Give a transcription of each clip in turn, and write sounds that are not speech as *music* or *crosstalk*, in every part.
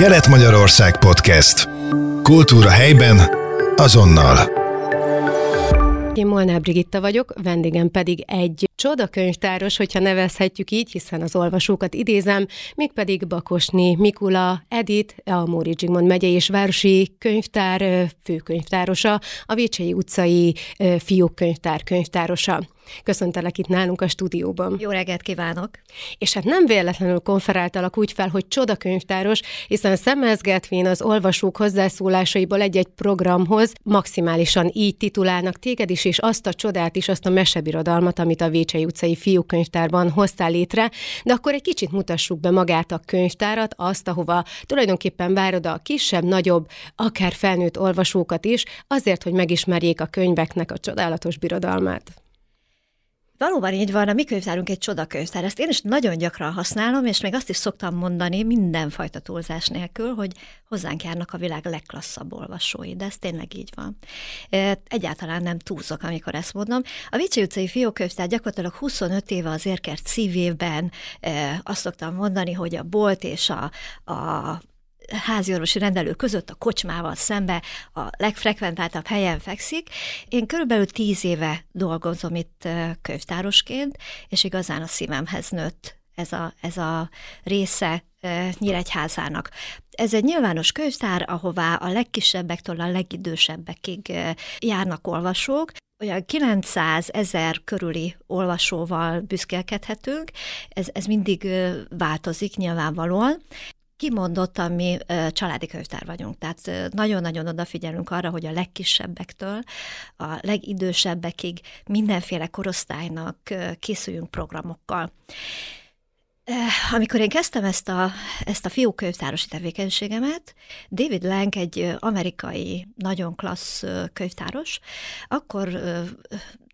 Kelet-Magyarország Podcast. Kultúra helyben, azonnal. Én Molnár Brigitta vagyok, vendégem pedig egy csodakönyvtáros, hogyha nevezhetjük így, hiszen az olvasókat idézem, mégpedig Bakosni Mikula Edit, a Móri Zsigmond megyei és városi könyvtár főkönyvtárosa, a Vécsei utcai fiúk könyvtár könyvtárosa. Köszöntelek itt nálunk a stúdióban. Jó reggelt kívánok! És hát nem véletlenül konferáltalak úgy fel, hogy csodakönyvtáros, hiszen szemezgetvén az olvasók hozzászólásaiból egy-egy programhoz maximálisan így titulálnak téged is, és azt a csodát is, azt a mesebirodalmat, amit a Vécsei utcai fiúkönyvtárban hoztál létre, de akkor egy kicsit mutassuk be magát a könyvtárat, azt, ahova tulajdonképpen várod a kisebb, nagyobb, akár felnőtt olvasókat is, azért, hogy megismerjék a könyveknek a csodálatos birodalmát. Valóban így van, a mi könyvtárunk egy csodakönyvtár. Ezt én is nagyon gyakran használom, és még azt is szoktam mondani mindenfajta túlzás nélkül, hogy hozzánk járnak a világ legklasszabb olvasói, de ez tényleg így van. Egyáltalán nem túlzok, amikor ezt mondom. A Vicsi utcai fiókönyvtár gyakorlatilag 25 éve az érkert szívében azt szoktam mondani, hogy a bolt és a, a háziorvosi rendelő között a kocsmával szembe a legfrekventáltabb helyen fekszik. Én körülbelül tíz éve dolgozom itt könyvtárosként, és igazán a szívemhez nőtt ez a, ez a része Nyíregyházának. Ez egy nyilvános könyvtár, ahová a legkisebbektől a legidősebbekig járnak olvasók, olyan 900 ezer körüli olvasóval büszkélkedhetünk, ez, ez mindig változik nyilvánvalóan, kimondottan mi családi könyvtár vagyunk, tehát nagyon-nagyon odafigyelünk arra, hogy a legkisebbektől a legidősebbekig mindenféle korosztálynak készüljünk programokkal. Amikor én kezdtem ezt a, ezt a fiúkönyvtárosi tevékenységemet, David Lang egy amerikai, nagyon klassz könyvtáros, akkor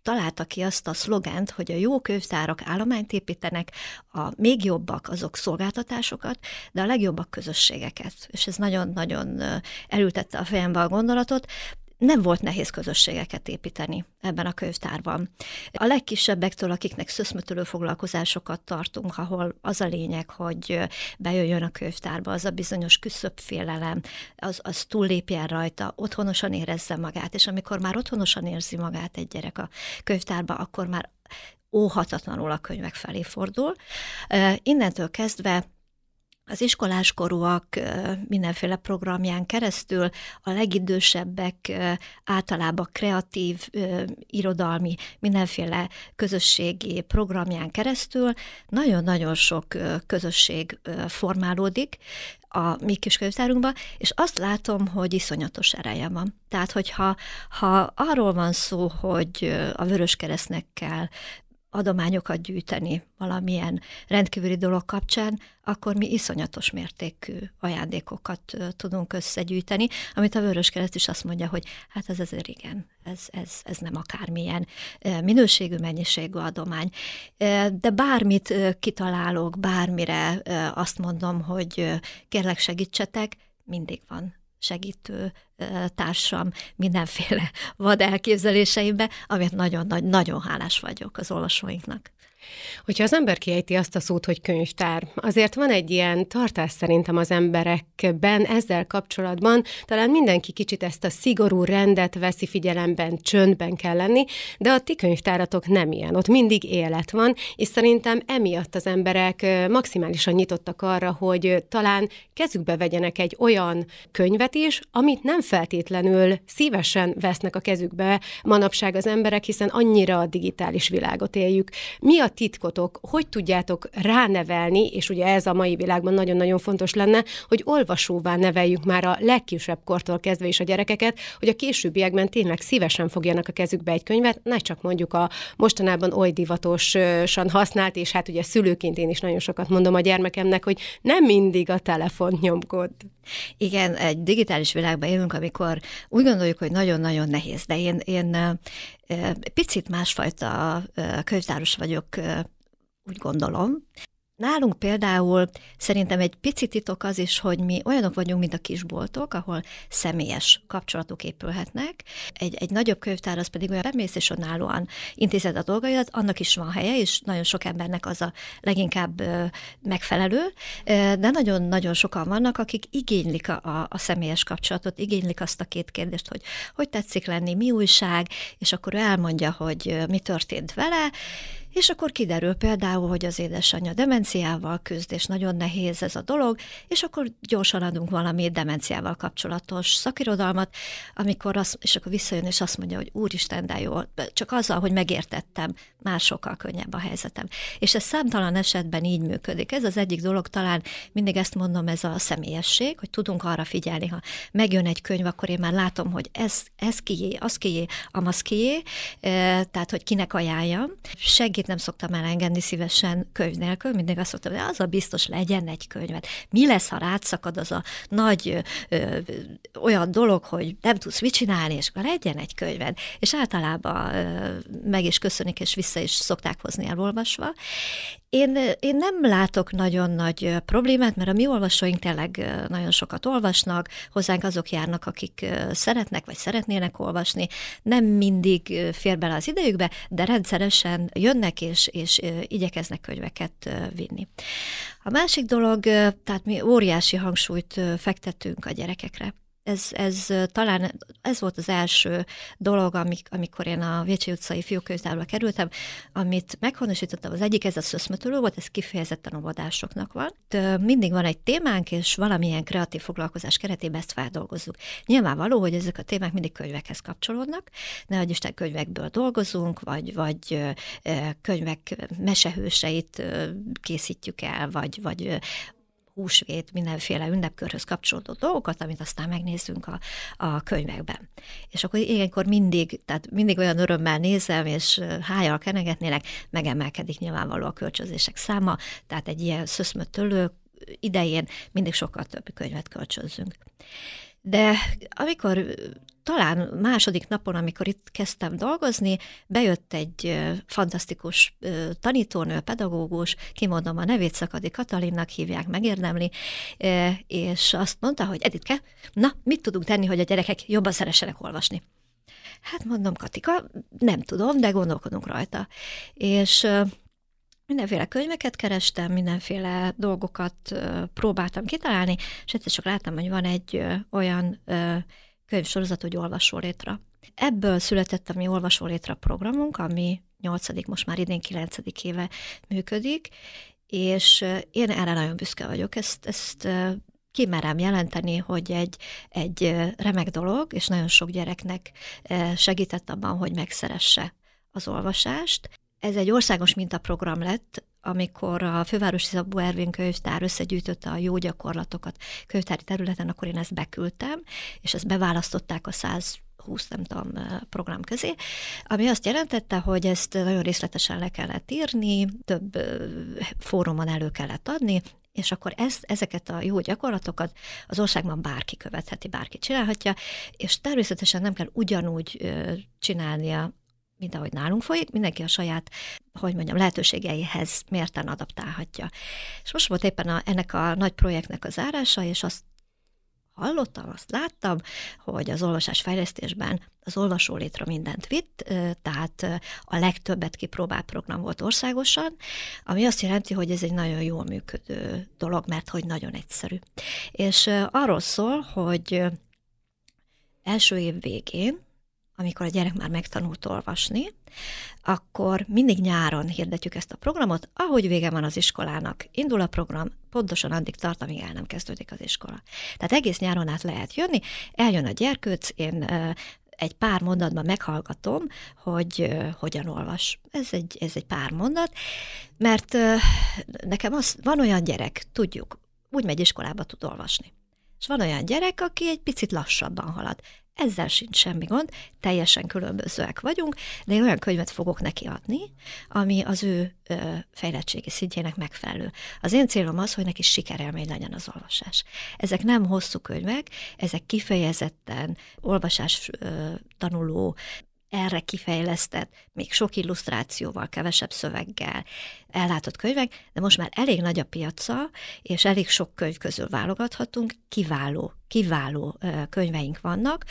találta ki azt a szlogent, hogy a jó könyvtárak állományt építenek, a még jobbak azok szolgáltatásokat, de a legjobbak közösségeket. És ez nagyon-nagyon elültette a fejembe a gondolatot nem volt nehéz közösségeket építeni ebben a könyvtárban. A legkisebbektől, akiknek szöszmötölő foglalkozásokat tartunk, ahol az a lényeg, hogy bejöjjön a könyvtárba, az a bizonyos küszöbb félelem, az, az túllépjen rajta, otthonosan érezze magát, és amikor már otthonosan érzi magát egy gyerek a könyvtárba, akkor már óhatatlanul a könyvek felé fordul. Innentől kezdve az iskoláskorúak mindenféle programján keresztül a legidősebbek általában kreatív, irodalmi, mindenféle közösségi programján keresztül nagyon-nagyon sok közösség formálódik a mi kis könyvtárunkban, és azt látom, hogy iszonyatos ereje van. Tehát, hogyha ha arról van szó, hogy a Vöröskeresztnek kell adományokat gyűjteni valamilyen rendkívüli dolog kapcsán, akkor mi iszonyatos mértékű ajándékokat tudunk összegyűjteni, amit a Vöröskereszt is azt mondja, hogy hát ez azért igen, ez, ez, ez nem akármilyen minőségű, mennyiségű adomány. De bármit kitalálok, bármire azt mondom, hogy kérlek segítsetek, mindig van segítő társam mindenféle *laughs* vad elképzeléseimbe, amit nagyon-nagyon hálás vagyok az olvasóinknak. Hogyha az ember kiejti azt a szót, hogy könyvtár, azért van egy ilyen tartás szerintem az emberekben ezzel kapcsolatban, talán mindenki kicsit ezt a szigorú rendet veszi figyelemben, csöndben kell lenni, de a ti könyvtáratok nem ilyen, ott mindig élet van, és szerintem emiatt az emberek maximálisan nyitottak arra, hogy talán kezükbe vegyenek egy olyan könyvet is, amit nem feltétlenül szívesen vesznek a kezükbe manapság az emberek, hiszen annyira a digitális világot éljük. Mi a titkotok, hogy tudjátok ránevelni, és ugye ez a mai világban nagyon-nagyon fontos lenne, hogy olvasóvá neveljük már a legkisebb kortól kezdve is a gyerekeket, hogy a későbbiekben tényleg szívesen fogjanak a kezükbe egy könyvet, ne csak mondjuk a mostanában oly divatosan használt, és hát ugye szülőként én is nagyon sokat mondom a gyermekemnek, hogy nem mindig a telefon nyomkod. Igen, egy digitális világban élünk, amikor úgy gondoljuk, hogy nagyon-nagyon nehéz, de én, én picit másfajta könyvtáros vagyok, úgy gondolom. Nálunk például szerintem egy pici titok az is, hogy mi olyanok vagyunk, mint a kisboltok, ahol személyes kapcsolatok épülhetnek. Egy, egy nagyobb könyvtár az pedig olyan bemész és önállóan intézed a dolgaidat, annak is van helye, és nagyon sok embernek az a leginkább megfelelő, de nagyon-nagyon sokan vannak, akik igénylik a, a, személyes kapcsolatot, igénylik azt a két kérdést, hogy hogy tetszik lenni, mi újság, és akkor ő elmondja, hogy mi történt vele, és akkor kiderül például, hogy az édesanyja demenciával küzd, és nagyon nehéz ez a dolog, és akkor gyorsan adunk valami demenciával kapcsolatos szakirodalmat, amikor az, és akkor visszajön, és azt mondja, hogy úristen, de jó, csak azzal, hogy megértettem, már sokkal könnyebb a helyzetem. És ez számtalan esetben így működik. Ez az egyik dolog, talán mindig ezt mondom, ez a személyesség, hogy tudunk arra figyelni, ha megjön egy könyv, akkor én már látom, hogy ez, ez kié, az kié, amaz kié, tehát, hogy kinek ajánljam. Segít nem szoktam elengedni szívesen könyv nélkül, mindig azt szoktam, hogy az a biztos legyen egy könyvet. Mi lesz, ha rátszakad az a nagy ö, ö, olyan dolog, hogy nem tudsz mit csinálni, és akkor legyen egy könyved. És általában ö, meg is köszönik, és vissza is szokták hozni elolvasva. Én, én nem látok nagyon nagy problémát, mert a mi olvasóink tényleg nagyon sokat olvasnak, hozzánk azok járnak, akik szeretnek vagy szeretnének olvasni, nem mindig fér bele az idejükbe, de rendszeresen jönnek és, és igyekeznek könyveket vinni. A másik dolog, tehát mi óriási hangsúlyt fektetünk a gyerekekre ez, ez talán ez volt az első dolog, amik, amikor én a Vécsi utcai fiúkönyvtárba kerültem, amit meghonosítottam, az egyik ez a szöszmetülő volt, ez kifejezetten óvodásoknak van. De mindig van egy témánk, és valamilyen kreatív foglalkozás keretében ezt feldolgozzuk. Nyilvánvaló, hogy ezek a témák mindig könyvekhez kapcsolódnak, ne hogy Isten könyvekből dolgozunk, vagy, vagy könyvek mesehőseit készítjük el, vagy, vagy húsvét, mindenféle ünnepkörhöz kapcsolódó dolgokat, amit aztán megnézzünk a, a könyvekben. És akkor ilyenkor mindig, tehát mindig olyan örömmel nézem, és hájjal kenegetnének, megemelkedik nyilvánvaló a kölcsönzések száma, tehát egy ilyen szöszmötölő idején mindig sokkal több könyvet kölcsönzünk. De amikor talán második napon, amikor itt kezdtem dolgozni, bejött egy fantasztikus tanítónő, pedagógus, kimondom a nevét, Szakadi Katalinnak hívják, megérdemli, és azt mondta, hogy Editke, na, mit tudunk tenni, hogy a gyerekek jobban szeressenek olvasni? Hát mondom, Katika, nem tudom, de gondolkodunk rajta. És mindenféle könyveket kerestem, mindenféle dolgokat próbáltam kitalálni, és egyszer csak láttam, hogy van egy olyan könyvsorozat, hogy olvasó létre. Ebből született a mi olvasó létre programunk, ami 8. most már idén 9. éve működik, és én erre nagyon büszke vagyok. Ezt, ezt kimerem jelenteni, hogy egy, egy remek dolog, és nagyon sok gyereknek segített abban, hogy megszeresse az olvasást. Ez egy országos mintaprogram lett, amikor a Fővárosi Szabó Ervin könyvtár összegyűjtötte a jó gyakorlatokat könyvtári területen, akkor én ezt beküldtem, és ezt beválasztották a 100 20, nem tudom, program közé, ami azt jelentette, hogy ezt nagyon részletesen le kellett írni, több fórumon elő kellett adni, és akkor ezt, ezeket a jó gyakorlatokat az országban bárki követheti, bárki csinálhatja, és természetesen nem kell ugyanúgy csinálnia mint ahogy nálunk folyik, mindenki a saját, hogy mondjam, lehetőségeihez mérten adaptálhatja. És most volt éppen a, ennek a nagy projektnek a zárása, és azt hallottam, azt láttam, hogy az olvasás fejlesztésben az olvasó létre mindent vitt, tehát a legtöbbet kipróbált program volt országosan, ami azt jelenti, hogy ez egy nagyon jól működő dolog, mert hogy nagyon egyszerű. És arról szól, hogy első év végén amikor a gyerek már megtanult olvasni, akkor mindig nyáron hirdetjük ezt a programot, ahogy vége van az iskolának. Indul a program, pontosan addig tart, amíg el nem kezdődik az iskola. Tehát egész nyáron át lehet jönni, eljön a gyerkőc, én egy pár mondatban meghallgatom, hogy hogyan olvas. Ez egy, ez egy pár mondat, mert nekem az, van olyan gyerek, tudjuk, úgy megy iskolába, tud olvasni. És van olyan gyerek, aki egy picit lassabban halad. Ezzel sincs semmi gond, teljesen különbözőek vagyunk, de én olyan könyvet fogok neki adni, ami az ő ö, fejlettségi szintjének megfelelő. Az én célom az, hogy neki sikerelmény legyen az olvasás. Ezek nem hosszú könyvek, ezek kifejezetten olvasás ö, tanuló erre kifejlesztett, még sok illusztrációval, kevesebb szöveggel ellátott könyvek, de most már elég nagy a piaca, és elég sok könyv közül válogathatunk, kiváló, kiváló könyveink vannak,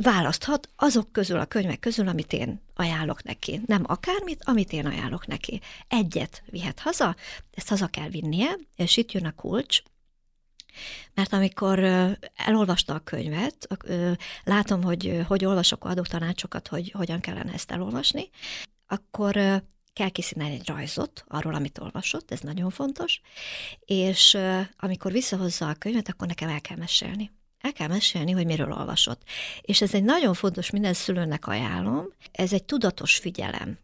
választhat azok közül a könyvek közül, amit én ajánlok neki. Nem akármit, amit én ajánlok neki. Egyet vihet haza, ezt haza kell vinnie, és itt jön a kulcs, mert amikor elolvasta a könyvet, látom, hogy hogy olvasok, adok tanácsokat, hogy hogyan kellene ezt elolvasni, akkor kell készíteni egy rajzot arról, amit olvasott, ez nagyon fontos, és amikor visszahozza a könyvet, akkor nekem el kell mesélni. El kell mesélni, hogy miről olvasott. És ez egy nagyon fontos, minden szülőnek ajánlom, ez egy tudatos figyelem.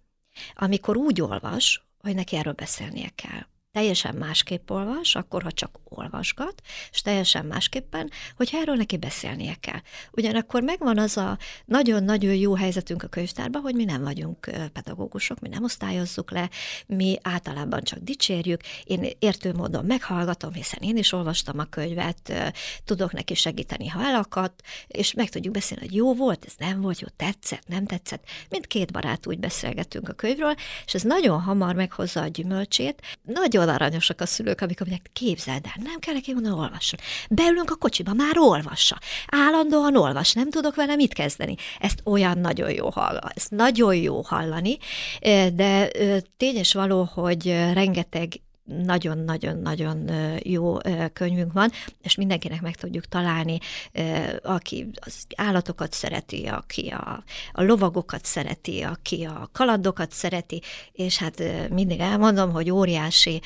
Amikor úgy olvas, hogy neki erről beszélnie kell teljesen másképp olvas, akkor, ha csak olvasgat, és teljesen másképpen, hogyha erről neki beszélnie kell. Ugyanakkor megvan az a nagyon-nagyon jó helyzetünk a könyvtárban, hogy mi nem vagyunk pedagógusok, mi nem osztályozzuk le, mi általában csak dicsérjük, én értő módon meghallgatom, hiszen én is olvastam a könyvet, tudok neki segíteni, ha elakadt, és meg tudjuk beszélni, hogy jó volt, ez nem volt jó, tetszett, nem tetszett. Mint két barát úgy beszélgetünk a könyvről, és ez nagyon hamar meghozza a gyümölcsét. Nagyon nagyon aranyosak a szülők, amikor mondják, képzeld el, nem kell neki mondani, olvasson. Beülünk a kocsiba, már olvassa. Állandóan olvas, nem tudok vele mit kezdeni. Ezt olyan nagyon jó hallani, ezt nagyon jó hallani, de tény és való, hogy rengeteg nagyon-nagyon-nagyon jó könyvünk van, és mindenkinek meg tudjuk találni, aki az állatokat szereti, aki a, a lovagokat szereti, aki a kalandokat szereti, és hát mindig elmondom, hogy óriási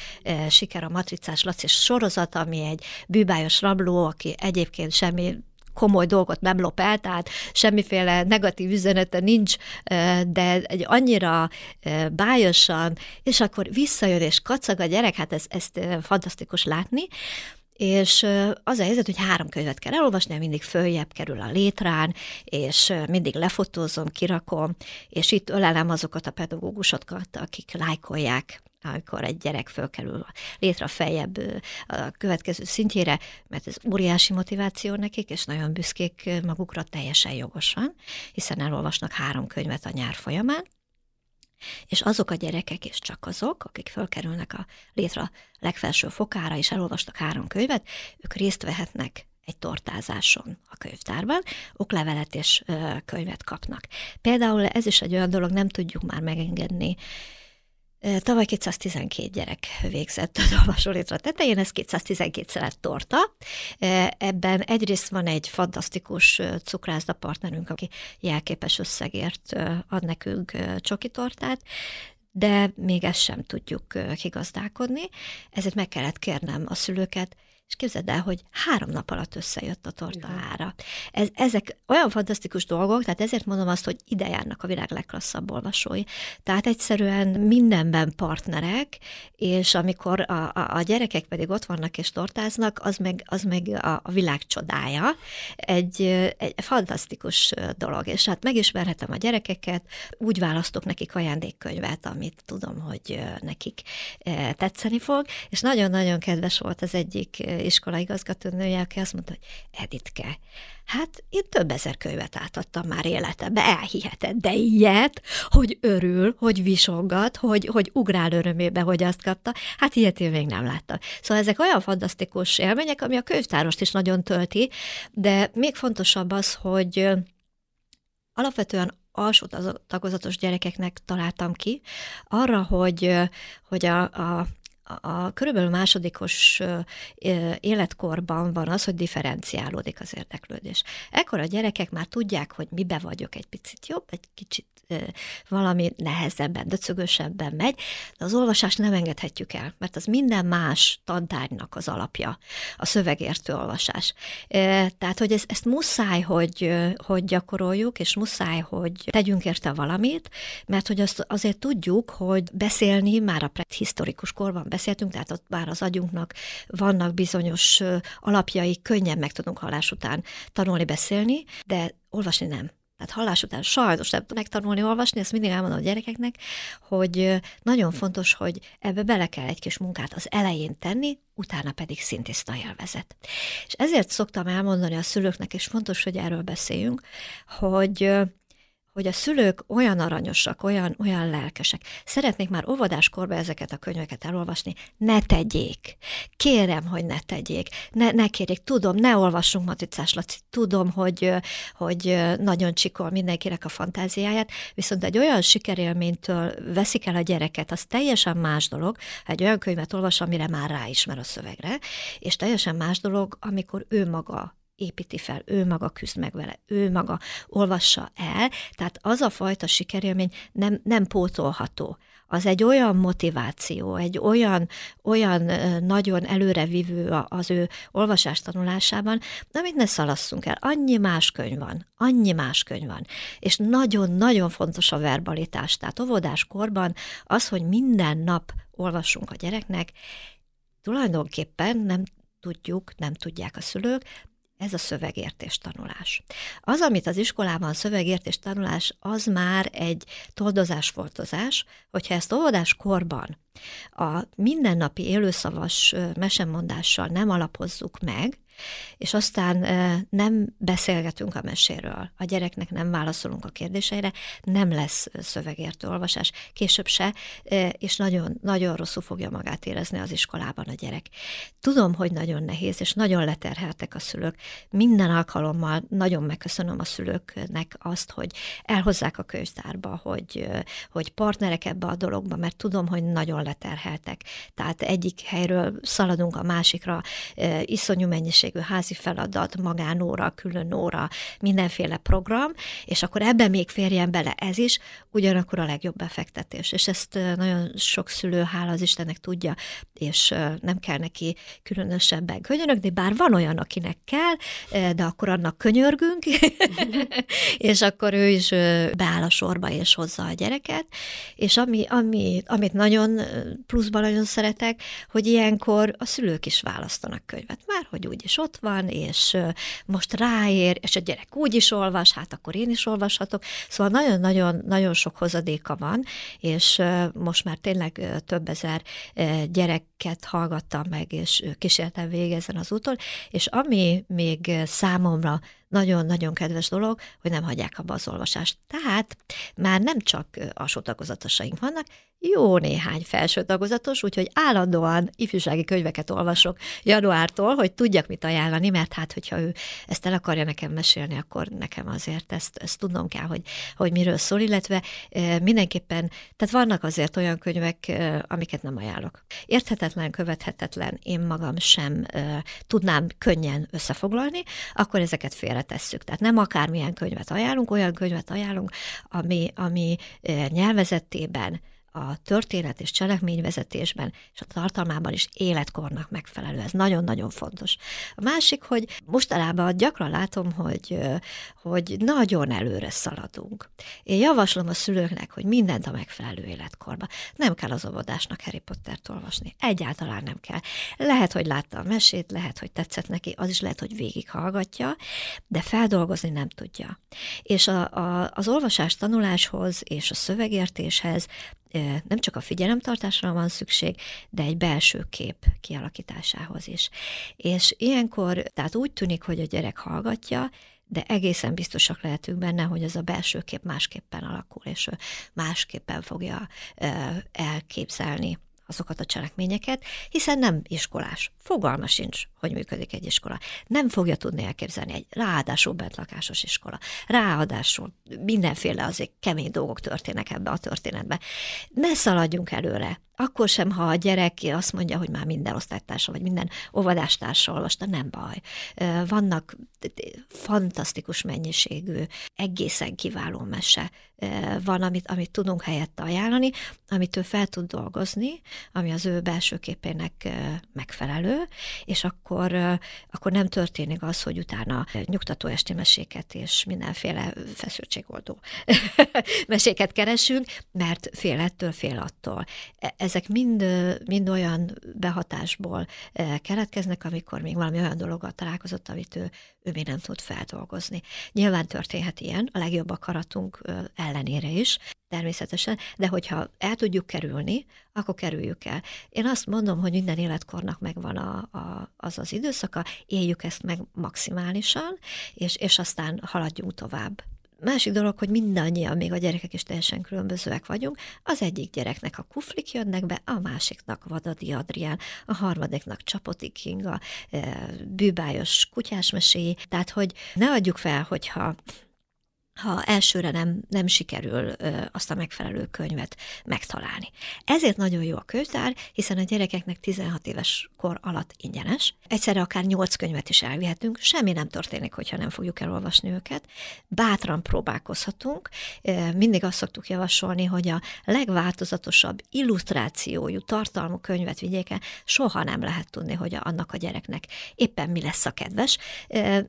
siker a Matricás Laci sorozat, ami egy bűbájos rabló, aki egyébként semmi komoly dolgot nem lop el, tehát semmiféle negatív üzenete nincs, de egy annyira bájosan, és akkor visszajön és kacag a gyerek, hát ez, ezt fantasztikus látni, és az a helyzet, hogy három könyvet kell elolvasni, mindig följebb kerül a létrán, és mindig lefotózom, kirakom, és itt ölelem azokat a pedagógusokat, akik lájkolják amikor egy gyerek fölkerül létre feljebb a következő szintjére, mert ez óriási motiváció nekik, és nagyon büszkék magukra teljesen jogosan, hiszen elolvasnak három könyvet a nyár folyamán, és azok a gyerekek, és csak azok, akik fölkerülnek a létre legfelső fokára, és elolvastak három könyvet, ők részt vehetnek egy tortázáson a könyvtárban, oklevelet és könyvet kapnak. Például ez is egy olyan dolog, nem tudjuk már megengedni Tavaly 212 gyerek végzett az olvasólétra *laughs* tetején, ez 212 szelet torta. Ebben egyrészt van egy fantasztikus cukrászda partnerünk, aki jelképes összegért ad nekünk csoki tortát, de még ezt sem tudjuk kigazdálkodni, ezért meg kellett kérnem a szülőket, és képzeld el, hogy három nap alatt összejött a torta ára. Ez, ezek olyan fantasztikus dolgok, tehát ezért mondom azt, hogy ide járnak a világ legklasszabb olvasói. Tehát egyszerűen mindenben partnerek, és amikor a, a, a gyerekek pedig ott vannak és tortáznak, az meg, az meg a, a világ csodája. Egy, egy fantasztikus dolog, és hát megismerhetem a gyerekeket, úgy választok nekik ajándékkönyvet, amit tudom, hogy nekik tetszeni fog, és nagyon-nagyon kedves volt az egyik iskola igazgatónője, aki azt mondta, hogy Editke, hát én több ezer könyvet átadtam már életembe, elhiheted, de ilyet, hogy örül, hogy visongat, hogy, hogy ugrál örömébe, hogy azt kapta, hát ilyet én még nem láttam. Szóval ezek olyan fantasztikus élmények, ami a könyvtárost is nagyon tölti, de még fontosabb az, hogy alapvetően alsó tagozatos gyerekeknek találtam ki, arra, hogy, hogy a, a a körülbelül másodikos életkorban van az, hogy differenciálódik az érdeklődés. Ekkor a gyerekek már tudják, hogy mibe vagyok egy picit jobb, egy kicsit valami nehezebben, döcögösebben megy, de az olvasást nem engedhetjük el, mert az minden más tantárgynak az alapja, a szövegértő olvasás. Tehát, hogy ezt, ezt muszáj, hogy, hogy gyakoroljuk, és muszáj, hogy tegyünk érte valamit, mert hogy azt azért tudjuk, hogy beszélni már a prehistorikus korban beszéltünk, tehát ott már az agyunknak vannak bizonyos alapjai, könnyen meg tudunk hallás után tanulni, beszélni, de olvasni nem. Tehát hallás után sajnos nem tudnak tanulni olvasni, ezt mindig elmondom a gyerekeknek, hogy nagyon fontos, hogy ebbe bele kell egy kis munkát az elején tenni, utána pedig szintiszta élvezet. És ezért szoktam elmondani a szülőknek, és fontos, hogy erről beszéljünk, hogy hogy a szülők olyan aranyosak, olyan, olyan lelkesek. Szeretnék már óvodáskorban ezeket a könyveket elolvasni, ne tegyék. Kérem, hogy ne tegyék. Ne, ne kérjék. Tudom, ne olvassunk Matricás Laci. Tudom, hogy, hogy nagyon csikol mindenkinek a fantáziáját, viszont egy olyan sikerélménytől veszik el a gyereket, az teljesen más dolog, egy olyan könyvet olvas, amire már ráismer a szövegre, és teljesen más dolog, amikor ő maga építi fel, ő maga küzd meg vele, ő maga olvassa el, tehát az a fajta sikerélmény nem, nem pótolható. Az egy olyan motiváció, egy olyan, olyan nagyon előrevívő az ő olvasás tanulásában, amit ne szalasszunk el. Annyi más könyv van, annyi más könyv van. És nagyon-nagyon fontos a verbalitás. Tehát óvodáskorban az, hogy minden nap olvassunk a gyereknek, tulajdonképpen nem tudjuk, nem tudják a szülők, ez a szövegértés tanulás. Az, amit az iskolában szövegértés tanulás, az már egy toldozás-foltozás, hogyha ezt óvodás korban a mindennapi élőszavas mesemondással nem alapozzuk meg, és aztán nem beszélgetünk a meséről, a gyereknek nem válaszolunk a kérdéseire, nem lesz szövegértő olvasás, később se, és nagyon, nagyon rosszul fogja magát érezni az iskolában a gyerek. Tudom, hogy nagyon nehéz, és nagyon leterheltek a szülők. Minden alkalommal nagyon megköszönöm a szülőknek azt, hogy elhozzák a könyvtárba, hogy, hogy partnerek ebbe a dologba, mert tudom, hogy nagyon leterheltek. Tehát egyik helyről szaladunk a másikra, iszonyú mennyiség mennyiségű házi feladat, magánóra, külön óra, mindenféle program, és akkor ebben még férjen bele ez is, ugyanakkor a legjobb befektetés. És ezt nagyon sok szülő, hála az Istennek tudja, és nem kell neki különösebben könyörögni, bár van olyan, akinek kell, de akkor annak könyörgünk, *laughs* és akkor ő is beáll a sorba és hozza a gyereket, és ami, ami, amit nagyon pluszban nagyon szeretek, hogy ilyenkor a szülők is választanak könyvet, már hogy úgyis ott van, és most ráér, és a gyerek úgy is olvas, hát akkor én is olvashatok. Szóval nagyon-nagyon nagyon sok hozadéka van, és most már tényleg több ezer gyereket hallgattam meg, és kísértem végig ezen az úton, és ami még számomra nagyon-nagyon kedves dolog, hogy nem hagyják abba az olvasást. Tehát már nem csak alsó tagozatosaink vannak, jó néhány felső tagozatos, úgyhogy állandóan ifjúsági könyveket olvasok januártól, hogy tudjak mit ajánlani, mert hát, hogyha ő ezt el akarja nekem mesélni, akkor nekem azért ezt, ezt tudnom kell, hogy, hogy miről szól, illetve mindenképpen, tehát vannak azért olyan könyvek, amiket nem ajánlok. Érthetetlen, követhetetlen, én magam sem tudnám könnyen összefoglalni, akkor ezeket félretesszük. Tehát nem akármilyen könyvet ajánlunk, olyan könyvet ajánlunk, ami, ami nyelvezetében a történet és cselekményvezetésben és a tartalmában is életkornak megfelelő. Ez nagyon-nagyon fontos. A másik, hogy mostanában gyakran látom, hogy, hogy nagyon előre szaladunk. Én javaslom a szülőknek, hogy mindent a megfelelő életkorban. Nem kell az óvodásnak Harry Pottert olvasni. Egyáltalán nem kell. Lehet, hogy látta a mesét, lehet, hogy tetszett neki, az is lehet, hogy végighallgatja, de feldolgozni nem tudja. És a, a, az olvasás tanuláshoz és a szövegértéshez nem csak a figyelemtartásra van szükség, de egy belső kép kialakításához is. És ilyenkor, tehát úgy tűnik, hogy a gyerek hallgatja, de egészen biztosak lehetünk benne, hogy ez a belső kép másképpen alakul, és másképpen fogja elképzelni azokat a cselekményeket, hiszen nem iskolás. Fogalma sincs, hogy működik egy iskola. Nem fogja tudni elképzelni egy ráadásul bentlakásos iskola. Ráadásul mindenféle azért kemény dolgok történnek ebbe a történetbe. Ne szaladjunk előre akkor sem, ha a gyerek azt mondja, hogy már minden osztálytársa, vagy minden óvodástársa olvasta, nem baj. Vannak fantasztikus mennyiségű, egészen kiváló mese van, amit, amit tudunk helyette ajánlani, amit ő fel tud dolgozni, ami az ő belső képének megfelelő, és akkor, akkor nem történik az, hogy utána nyugtató esti meséket és mindenféle feszültségoldó *laughs* meséket keresünk, mert fél ettől, fél attól. E, ezek mind, mind olyan behatásból keletkeznek, amikor még valami olyan dologgal találkozott, amit ő, ő még nem tud feldolgozni. Nyilván történhet ilyen, a legjobb akaratunk ellenére is, természetesen, de hogyha el tudjuk kerülni, akkor kerüljük el. Én azt mondom, hogy minden életkornak megvan a, a, az az időszaka, éljük ezt meg maximálisan, és, és aztán haladjunk tovább Másik dolog, hogy mindannyian, még a gyerekek is teljesen különbözőek vagyunk. Az egyik gyereknek a kuflik jönnek be, a másiknak Vadadi Adrián, a harmadiknak Csapoti Kinga, bűbájos kutyásmeséi. Tehát, hogy ne adjuk fel, hogyha ha elsőre nem, nem sikerül ö, azt a megfelelő könyvet megtalálni. Ezért nagyon jó a könyvtár, hiszen a gyerekeknek 16 éves kor alatt ingyenes. Egyszerre akár 8 könyvet is elvihetünk, semmi nem történik, hogyha nem fogjuk elolvasni őket. Bátran próbálkozhatunk. Mindig azt szoktuk javasolni, hogy a legváltozatosabb illusztrációjú, tartalmú könyvet vigyék el, soha nem lehet tudni, hogy annak a gyereknek éppen mi lesz a kedves.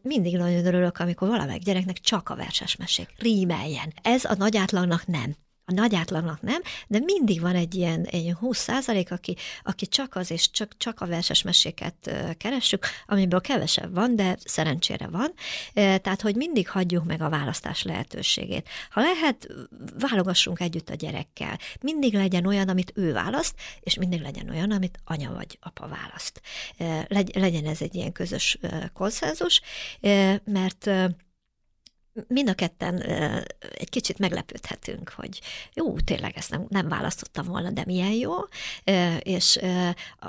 Mindig nagyon örülök, amikor valamelyik gyereknek csak a verses tessék, rímeljen. Ez a nagy átlagnak nem. A nagy átlagnak nem, de mindig van egy ilyen, egy 20 százalék, aki, aki csak az és csak, csak a verses meséket keressük, amiből kevesebb van, de szerencsére van. Tehát, hogy mindig hagyjuk meg a választás lehetőségét. Ha lehet, válogassunk együtt a gyerekkel. Mindig legyen olyan, amit ő választ, és mindig legyen olyan, amit anya vagy apa választ. Legyen ez egy ilyen közös konszenzus, mert mind a ketten egy kicsit meglepődhetünk, hogy jó, tényleg ezt nem, nem választottam volna, de milyen jó, és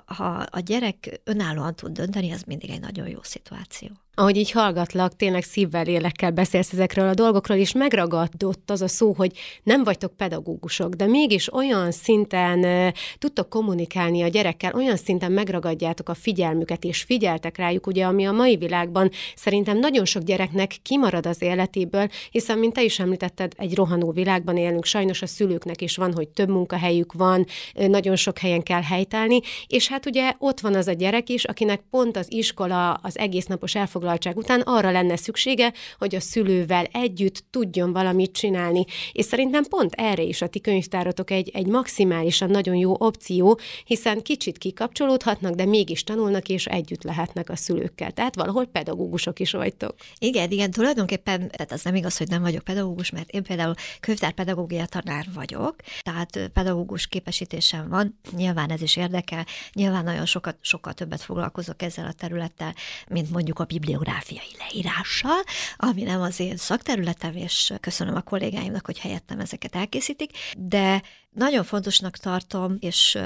ha a gyerek önállóan tud dönteni, az mindig egy nagyon jó szituáció ahogy így hallgatlak, tényleg szívvel, lélekkel beszélsz ezekről a dolgokról, és megragadott az a szó, hogy nem vagytok pedagógusok, de mégis olyan szinten tudtok kommunikálni a gyerekkel, olyan szinten megragadjátok a figyelmüket, és figyeltek rájuk, ugye, ami a mai világban szerintem nagyon sok gyereknek kimarad az életéből, hiszen, mint te is említetted, egy rohanó világban élünk, sajnos a szülőknek is van, hogy több munkahelyük van, nagyon sok helyen kell helytállni, és hát ugye ott van az a gyerek is, akinek pont az iskola, az egész napos elfog elfoglaltság után arra lenne szüksége, hogy a szülővel együtt tudjon valamit csinálni. És szerintem pont erre is a ti könyvtáratok egy, egy maximálisan nagyon jó opció, hiszen kicsit kikapcsolódhatnak, de mégis tanulnak és együtt lehetnek a szülőkkel. Tehát valahol pedagógusok is vagytok. Igen, igen, tulajdonképpen, tehát az nem igaz, hogy nem vagyok pedagógus, mert én például könyvtárpedagógia tanár vagyok, tehát pedagógus képesítésem van, nyilván ez is érdekel, nyilván nagyon sokat, sokkal többet foglalkozok ezzel a területtel, mint mondjuk a biblia bibliográfiai leírással, ami nem az én szakterületem, és köszönöm a kollégáimnak, hogy helyettem ezeket elkészítik, de nagyon fontosnak tartom, és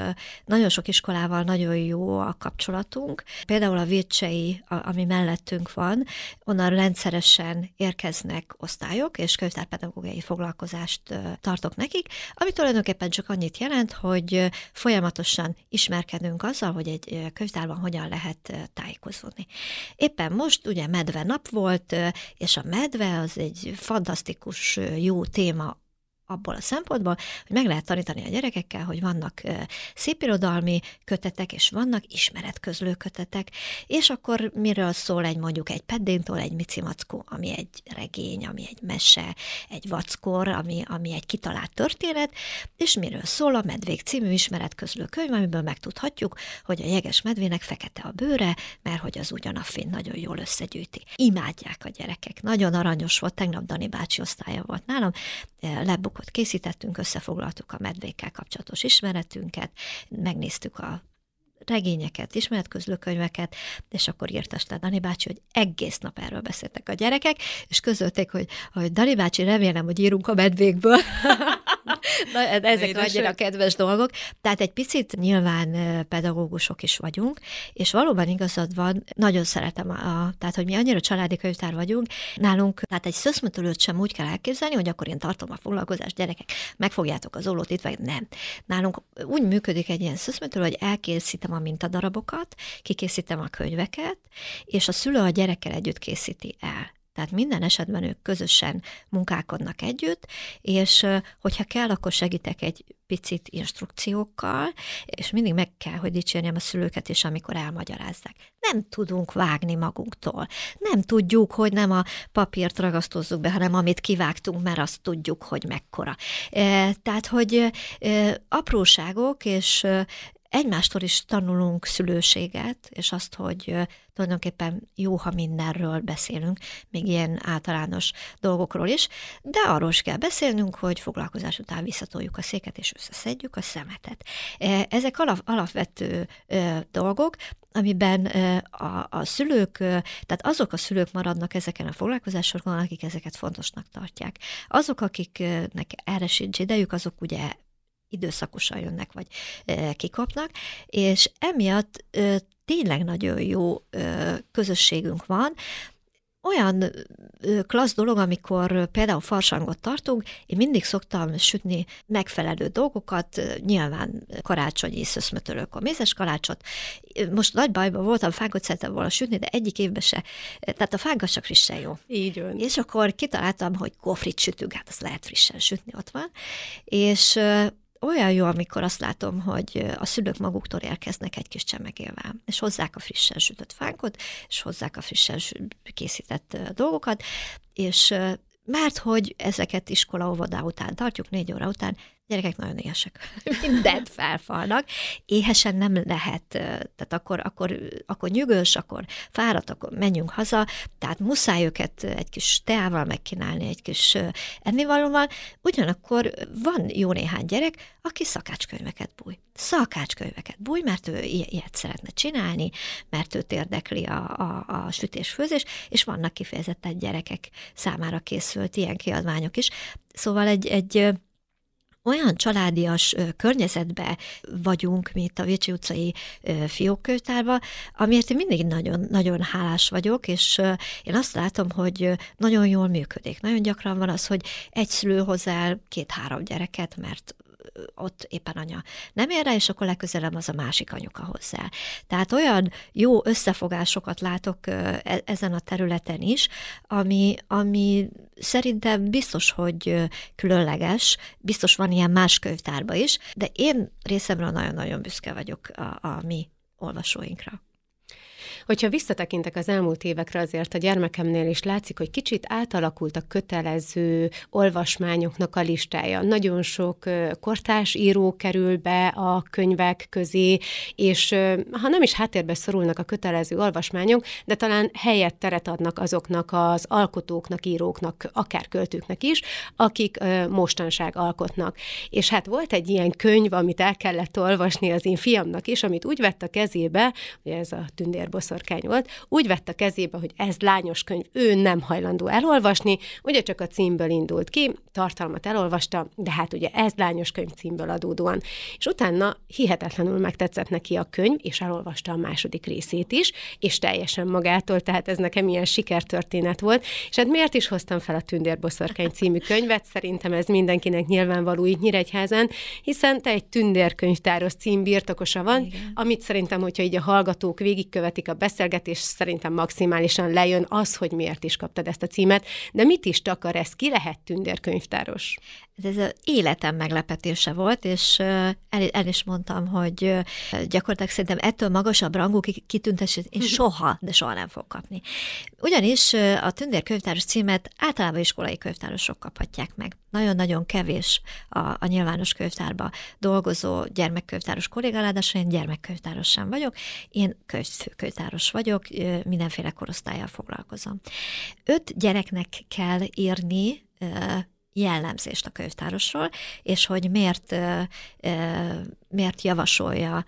nagyon sok iskolával nagyon jó a kapcsolatunk. Például a Vircsei, ami mellettünk van, onnan rendszeresen érkeznek osztályok, és könyvtárpedagógiai foglalkozást tartok nekik, ami tulajdonképpen csak annyit jelent, hogy folyamatosan ismerkedünk azzal, hogy egy könyvtárban hogyan lehet tájékozódni. Éppen most ugye medve nap volt, és a medve az egy fantasztikus jó téma abból a szempontból, hogy meg lehet tanítani a gyerekekkel, hogy vannak szépirodalmi kötetek, és vannak ismeretközlő kötetek, és akkor miről szól egy mondjuk egy peddéntól, egy micimackó, ami egy regény, ami egy mese, egy vackor, ami, ami egy kitalált történet, és miről szól a Medvék című ismeretközlő könyv, amiből megtudhatjuk, hogy a jeges medvének fekete a bőre, mert hogy az ugyan a finn nagyon jól összegyűjti. Imádják a gyerekek. Nagyon aranyos volt, tegnap Dani bácsi osztálya volt nálam, lebuk blokkot készítettünk, összefoglaltuk a medvékkel kapcsolatos ismeretünket, megnéztük a regényeket, ismeretközlőkönyveket, és akkor írta Dani bácsi, hogy egész nap erről beszéltek a gyerekek, és közölték, hogy, hogy Dani bácsi, remélem, hogy írunk a medvékből. *laughs* *laughs* Na, ezek annyira kedves dolgok. Tehát egy picit nyilván pedagógusok is vagyunk, és valóban igazad van, nagyon szeretem, a, tehát hogy mi annyira családi könyvtár vagyunk, nálunk, tehát egy szöszmötölőt sem úgy kell elképzelni, hogy akkor én tartom a foglalkozást, gyerekek, megfogjátok az ólót itt, vagy nem. Nálunk úgy működik egy ilyen szöszmötölő, hogy elkészítem a mintadarabokat, kikészítem a könyveket, és a szülő a gyerekkel együtt készíti el. Tehát minden esetben ők közösen munkálkodnak együtt, és hogyha kell, akkor segítek egy picit instrukciókkal, és mindig meg kell, hogy dicsérjem a szülőket is, amikor elmagyarázzák. Nem tudunk vágni magunktól. Nem tudjuk, hogy nem a papírt ragasztozzuk be, hanem amit kivágtunk, mert azt tudjuk, hogy mekkora. Tehát, hogy apróságok, és egymástól is tanulunk szülőséget, és azt, hogy tulajdonképpen jó, ha mindenről beszélünk, még ilyen általános dolgokról is, de arról is kell beszélnünk, hogy foglalkozás után visszatoljuk a széket, és összeszedjük a szemetet. Ezek alap, alapvető dolgok, amiben a, a szülők, tehát azok a szülők maradnak ezeken a foglalkozásokon, akik ezeket fontosnak tartják. Azok, akiknek erre sincs idejük, azok ugye időszakosan jönnek, vagy kikapnak, és emiatt tényleg nagyon jó közösségünk van, olyan klassz dolog, amikor például farsangot tartunk, én mindig szoktam sütni megfelelő dolgokat, nyilván karácsonyi szöszmötölök a mézes kalácsot. Most nagy bajban voltam, fágot szeretem volna sütni, de egyik évben se. Tehát a fága csak frissen jó. Így van. És akkor kitaláltam, hogy kofrit sütünk, hát azt lehet frissen sütni, ott van. És olyan jó, amikor azt látom, hogy a szülők maguktól érkeznek egy kis csemegével, és hozzák a frissen sütött fánkot, és hozzák a frissen készített dolgokat, és mert hogy ezeket iskola, óvoda után tartjuk, négy óra után, gyerekek nagyon éhesek, *laughs* mindent felfalnak, éhesen nem lehet, tehát akkor, akkor, akkor nyugös, akkor fáradt, akkor menjünk haza, tehát muszáj őket egy kis teával megkínálni, egy kis ennivalóval, ugyanakkor van jó néhány gyerek, aki szakácskönyveket búj. Szakácskönyveket búj, mert ő ilyet szeretne csinálni, mert őt érdekli a, a, a sütés-főzés, és vannak kifejezetten gyerekek számára készült ilyen kiadványok is. Szóval egy, egy olyan családias környezetbe vagyunk, mint a Vécsi utcai fiókkönyvtárban, amiért én mindig nagyon, nagyon hálás vagyok, és én azt látom, hogy nagyon jól működik. Nagyon gyakran van az, hogy egy szülő hozzá két-három gyereket, mert ott éppen anya nem ér rá, és akkor legközelebb az a másik anyuka hozzá. Tehát olyan jó összefogásokat látok e, ezen a területen is, ami, ami szerintem biztos, hogy különleges, biztos van ilyen más könyvtárba is, de én részemről nagyon-nagyon büszke vagyok a, a mi olvasóinkra. Hogyha visszatekintek az elmúlt évekre, azért a gyermekemnél is látszik, hogy kicsit átalakult a kötelező olvasmányoknak a listája. Nagyon sok kortás író kerül be a könyvek közé, és ha nem is háttérbe szorulnak a kötelező olvasmányok, de talán helyet teret adnak azoknak az alkotóknak, íróknak, akár költőknek is, akik mostanság alkotnak. És hát volt egy ilyen könyv, amit el kellett olvasni az én fiamnak is, amit úgy vett a kezébe, hogy ez a tündérboszor boszorkány volt, úgy vett a kezébe, hogy ez lányos könyv, ő nem hajlandó elolvasni, ugye csak a címből indult ki, tartalmat elolvasta, de hát ugye ez lányos könyv címből adódóan. És utána hihetetlenül megtetszett neki a könyv, és elolvasta a második részét is, és teljesen magától, tehát ez nekem ilyen sikertörténet volt. És hát miért is hoztam fel a Tündérboszorkány című könyvet? Szerintem ez mindenkinek nyilvánvaló itt Nyíregyházán, hiszen te egy tündérkönyvtáros cím birtokosa van, Igen. amit szerintem, hogyha így a hallgatók végigkövetik a beszélgetés szerintem maximálisan lejön az, hogy miért is kaptad ezt a címet, de mit is takar ez? Ki lehet tündérkönyvtáros? Ez az életem meglepetése volt, és el, el is mondtam, hogy gyakorlatilag szerintem ettől magasabb rangú kitüntetés én soha, de soha nem fog kapni. Ugyanis a tündérkönyvtáros címet általában iskolai könyvtárosok kaphatják meg. Nagyon-nagyon kevés a, a nyilvános könyvtárba dolgozó gyermekkönyvtáros kolléga, ráadásul én gyermekkönyvtáros sem vagyok, én könyvtáros vagyok, mindenféle korosztályjal foglalkozom. Öt gyereknek kell írni jellemzést a könyvtárosról, és hogy miért, miért javasolja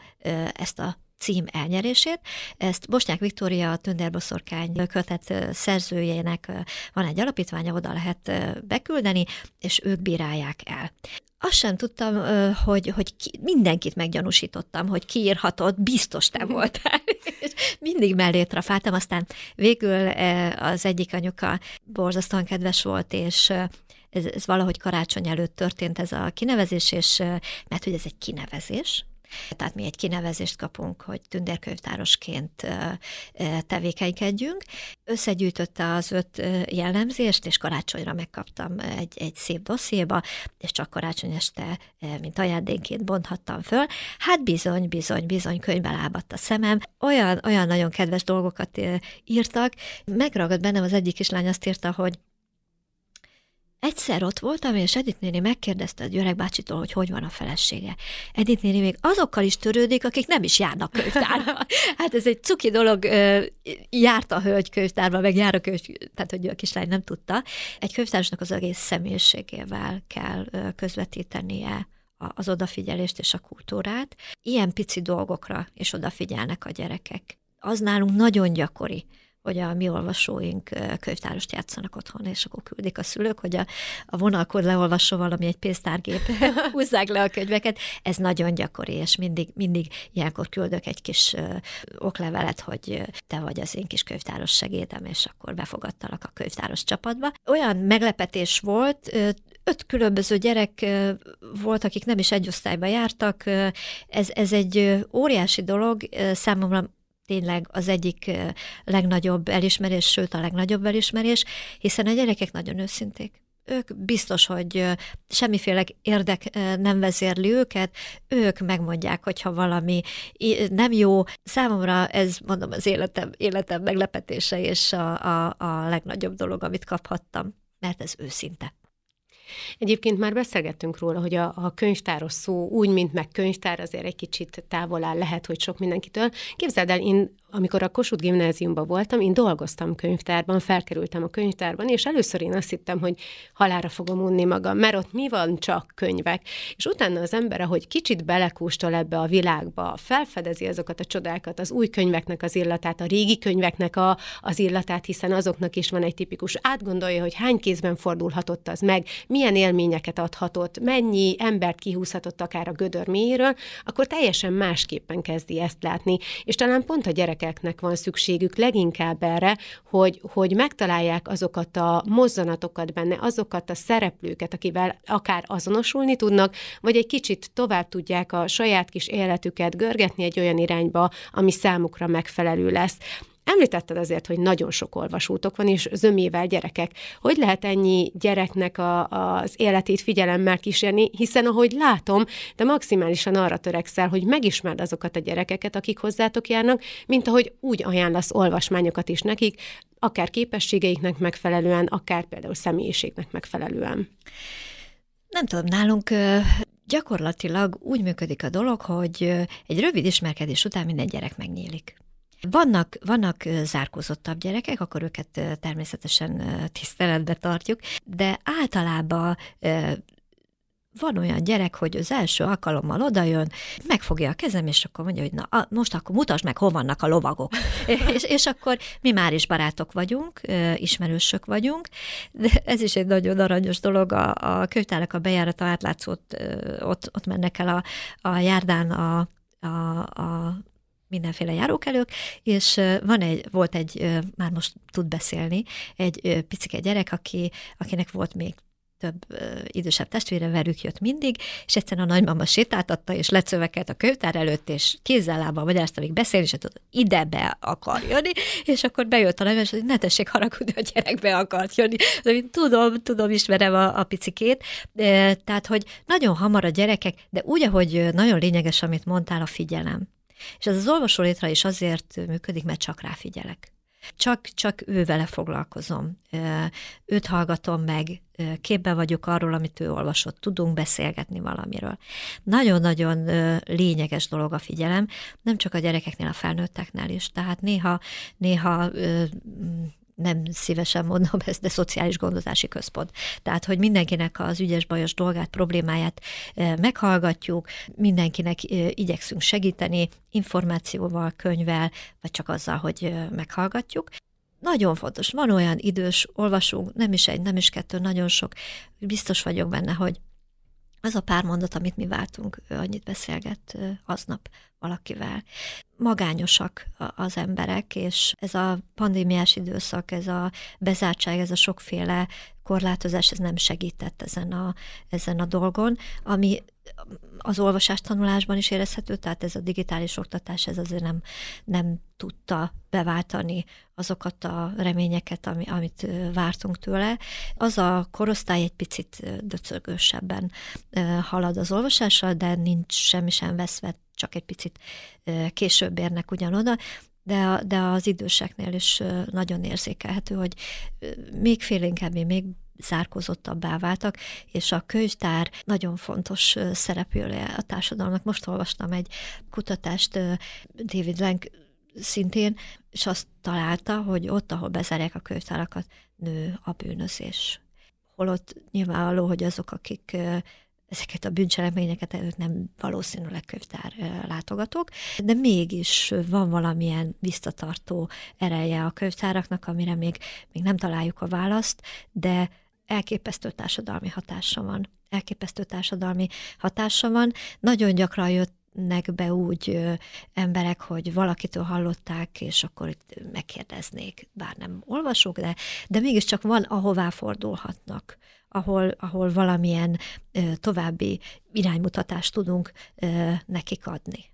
ezt a cím elnyerését. Ezt Bosnyák Viktória, a Tündérboszorkány kötet szerzőjének van egy alapítványa, oda lehet beküldeni, és ők bírálják el. Azt sem tudtam, hogy, hogy ki, mindenkit meggyanúsítottam, hogy kiírhatott, biztos te mhm. voltál. *laughs* És mindig mellé trafáltam, aztán végül az egyik anyuka borzasztóan kedves volt, és ez, ez valahogy karácsony előtt történt ez a kinevezés, és mert hogy ez egy kinevezés, tehát mi egy kinevezést kapunk, hogy tündérkönyvtárosként tevékenykedjünk. Összegyűjtötte az öt jellemzést, és karácsonyra megkaptam egy, egy szép dossziéba, és csak karácsony este, mint ajándénként bonthattam föl. Hát bizony, bizony, bizony könyvbe lábadt a szemem. Olyan, olyan nagyon kedves dolgokat írtak. Megragad bennem az egyik kislány azt írta, hogy Egyszer ott voltam, és Edith néni megkérdezte a Györeg bácsitól, hogy hogy van a felesége. Edith néni még azokkal is törődik, akik nem is járnak könyvtárba. *laughs* Hát ez egy cuki dolog, járt a hölgy könyvtárba, meg jár a könyv, tehát hogy a kislány nem tudta. Egy könyvtárosnak az egész személyiségével kell közvetítenie az odafigyelést és a kultúrát. Ilyen pici dolgokra is odafigyelnek a gyerekek. Az nálunk nagyon gyakori, hogy a mi olvasóink könyvtárost játszanak otthon, és akkor küldik a szülők, hogy a, a vonalkor leolvasó valami egy pénztárgép, *laughs* húzzák le a könyveket. Ez nagyon gyakori, és mindig, mindig ilyenkor küldök egy kis oklevelet, hogy te vagy az én kis könyvtáros segédem, és akkor befogadtalak a könyvtáros csapatba. Olyan meglepetés volt, öt különböző gyerek volt, akik nem is egy osztályba jártak. Ez, ez egy óriási dolog, számomra tényleg az egyik legnagyobb elismerés, sőt a legnagyobb elismerés, hiszen a gyerekek nagyon őszinték. Ők biztos, hogy semmiféle érdek nem vezérli őket, ők megmondják, hogyha valami nem jó. Számomra ez, mondom, az életem, életem meglepetése és a, a, a legnagyobb dolog, amit kaphattam, mert ez őszinte. Egyébként már beszélgettünk róla, hogy a, a könyvtáros szó úgy, mint meg könyvtár, azért egy kicsit távol áll, lehet, hogy sok mindenkitől. Képzeld el, én amikor a Kossuth gimnáziumban voltam, én dolgoztam könyvtárban, felkerültem a könyvtárban, és először én azt hittem, hogy halára fogom unni magam, mert ott mi van, csak könyvek. És utána az ember, ahogy kicsit belekústol ebbe a világba, felfedezi azokat a csodákat, az új könyveknek az illatát, a régi könyveknek a, az illatát, hiszen azoknak is van egy tipikus, átgondolja, hogy hány kézben fordulhatott az meg, milyen élményeket adhatott, mennyi embert kihúzhatott akár a gödör mélyéről, akkor teljesen másképpen kezdi ezt látni. És talán pont a gyerek gyerekeknek van szükségük leginkább erre, hogy, hogy megtalálják azokat a mozzanatokat benne, azokat a szereplőket, akivel akár azonosulni tudnak, vagy egy kicsit tovább tudják a saját kis életüket görgetni egy olyan irányba, ami számukra megfelelő lesz. Említetted azért, hogy nagyon sok olvasótok van, és zömével gyerekek. Hogy lehet ennyi gyereknek a, az életét figyelemmel kísérni, hiszen ahogy látom, de maximálisan arra törekszel, hogy megismerd azokat a gyerekeket, akik hozzátok járnak, mint ahogy úgy ajánlasz olvasmányokat is nekik, akár képességeiknek megfelelően, akár például személyiségnek megfelelően. Nem tudom, nálunk gyakorlatilag úgy működik a dolog, hogy egy rövid ismerkedés után minden gyerek megnyílik. Vannak, vannak zárkózottabb gyerekek, akkor őket természetesen tiszteletbe tartjuk, de általában van olyan gyerek, hogy az első alkalommal odajön, megfogja a kezem, és akkor mondja, hogy na, most akkor mutasd meg, hol vannak a lovagok. *laughs* és, és akkor mi már is barátok vagyunk, ismerősök vagyunk, de ez is egy nagyon aranyos dolog, a, a könyvtárak a bejárata átlátszót, ott, ott mennek el a, a járdán a, a, a mindenféle járókelők, és van egy, volt egy, már most tud beszélni, egy picike gyerek, aki, akinek volt még több idősebb testvére, velük jött mindig, és egyszerűen a nagymama sétáltatta, és lecövekelt a könyvtár előtt, és kézzel lábbal magyarázta még beszélni, és tudod, ide be akar jönni, és akkor bejött a nagymama, és hogy ne tessék haragudni, a gyerek be akart jönni. De tudom, tudom, ismerem a, a picikét, de, tehát, hogy nagyon hamar a gyerekek, de úgy, ahogy nagyon lényeges, amit mondtál, a figyelem. És ez az olvasó létre is azért működik, mert csak ráfigyelek. Csak, csak ő vele foglalkozom. Őt hallgatom meg, képben vagyok arról, amit ő olvasott, tudunk beszélgetni valamiről. Nagyon-nagyon lényeges dolog a figyelem, nem csak a gyerekeknél, a felnőtteknél is. Tehát néha, néha nem szívesen mondom ezt, de szociális gondozási központ. Tehát, hogy mindenkinek az ügyes-bajos dolgát, problémáját eh, meghallgatjuk, mindenkinek eh, igyekszünk segíteni információval, könyvvel, vagy csak azzal, hogy eh, meghallgatjuk. Nagyon fontos, van olyan idős olvasónk, nem is egy, nem is kettő, nagyon sok, biztos vagyok benne, hogy az a pár mondat, amit mi váltunk, ő annyit beszélget aznap valakivel. Magányosak az emberek, és ez a pandémiás időszak, ez a bezártság, ez a sokféle korlátozás, ez nem segített ezen a, ezen a dolgon, ami az olvasás tanulásban is érezhető, tehát ez a digitális oktatás, ez azért nem, nem tudta beváltani azokat a reményeket, ami, amit vártunk tőle. Az a korosztály egy picit döcögősebben halad az olvasással, de nincs semmi sem veszve, csak egy picit később érnek ugyanoda, de, de az időseknél is nagyon érzékelhető, hogy még félénkebbé, még zárkózottabbá váltak, és a könyvtár nagyon fontos szereplője a társadalomnak. Most olvastam egy kutatást, David Lenk szintén, és azt találta, hogy ott, ahol bezárják a könyvtárakat, nő a bűnözés. Holott nyilvánvaló, hogy azok, akik ezeket a bűncselekményeket ők nem valószínűleg könyvtár látogatók, de mégis van valamilyen visszatartó ereje a könyvtáraknak, amire még, még nem találjuk a választ, de elképesztő társadalmi hatása van. Elképesztő társadalmi hatása van. Nagyon gyakran jött be úgy ö, emberek, hogy valakitől hallották, és akkor itt megkérdeznék, bár nem olvasók, de, de mégiscsak van, ahová fordulhatnak, ahol, ahol valamilyen ö, további iránymutatást tudunk ö, nekik adni.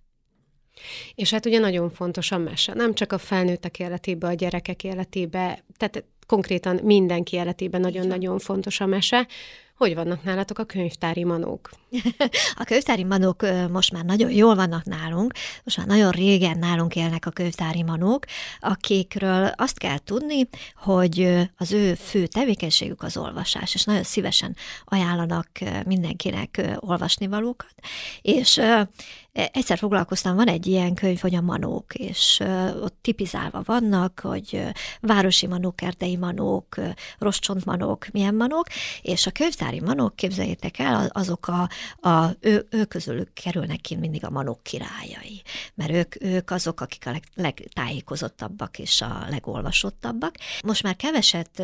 És hát ugye nagyon fontos a mese, nem csak a felnőttek életébe, a gyerekek életébe, tehát konkrétan mindenki életében nagyon-nagyon fontos a mese. Hogy vannak nálatok a könyvtári manók? *laughs* a könyvtári manók most már nagyon jól vannak nálunk, most már nagyon régen nálunk élnek a könyvtári manók, akikről azt kell tudni, hogy az ő fő tevékenységük az olvasás, és nagyon szívesen ajánlanak mindenkinek olvasnivalókat, és Egyszer foglalkoztam, van egy ilyen könyv, hogy a manók, és ott tipizálva vannak, hogy városi manók, erdei manók, manók, milyen manók, és a könyvtári manók, képzeljétek el, azok a, a ő, ő közülük kerülnek ki mindig a manók királyai, mert ők, ők azok, akik a leg, legtájékozottabbak és a legolvasottabbak. Most már keveset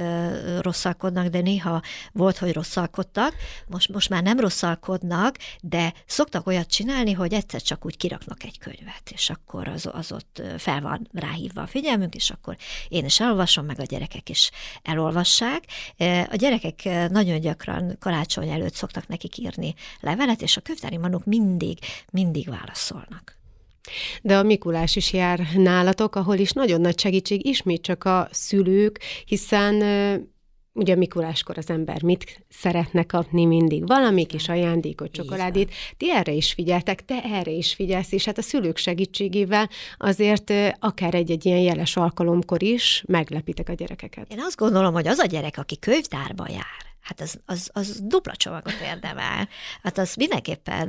rosszalkodnak, de néha volt, hogy rosszalkodtak, most, most már nem rosszalkodnak, de szoktak olyat csinálni, hogy egyszer csak úgy kiraknak egy könyvet, és akkor az, az ott fel van ráhívva a figyelmünk, és akkor én is elolvasom, meg a gyerekek is elolvassák. A gyerekek nagyon gyakran karácsony előtt szoktak nekik írni levelet, és a könyvtári manok mindig, mindig válaszolnak. De a Mikulás is jár nálatok, ahol is nagyon nagy segítség ismét csak a szülők, hiszen ugye Mikuláskor az ember mit szeretne kapni mindig? Valami kis ajándékot, csokoládét. Ti erre is figyeltek, te erre is figyelsz, és hát a szülők segítségével azért akár egy-egy ilyen jeles alkalomkor is meglepitek a gyerekeket. Én azt gondolom, hogy az a gyerek, aki könyvtárba jár, hát az, az, az dupla csomagot érdemel. Hát az mindenképpen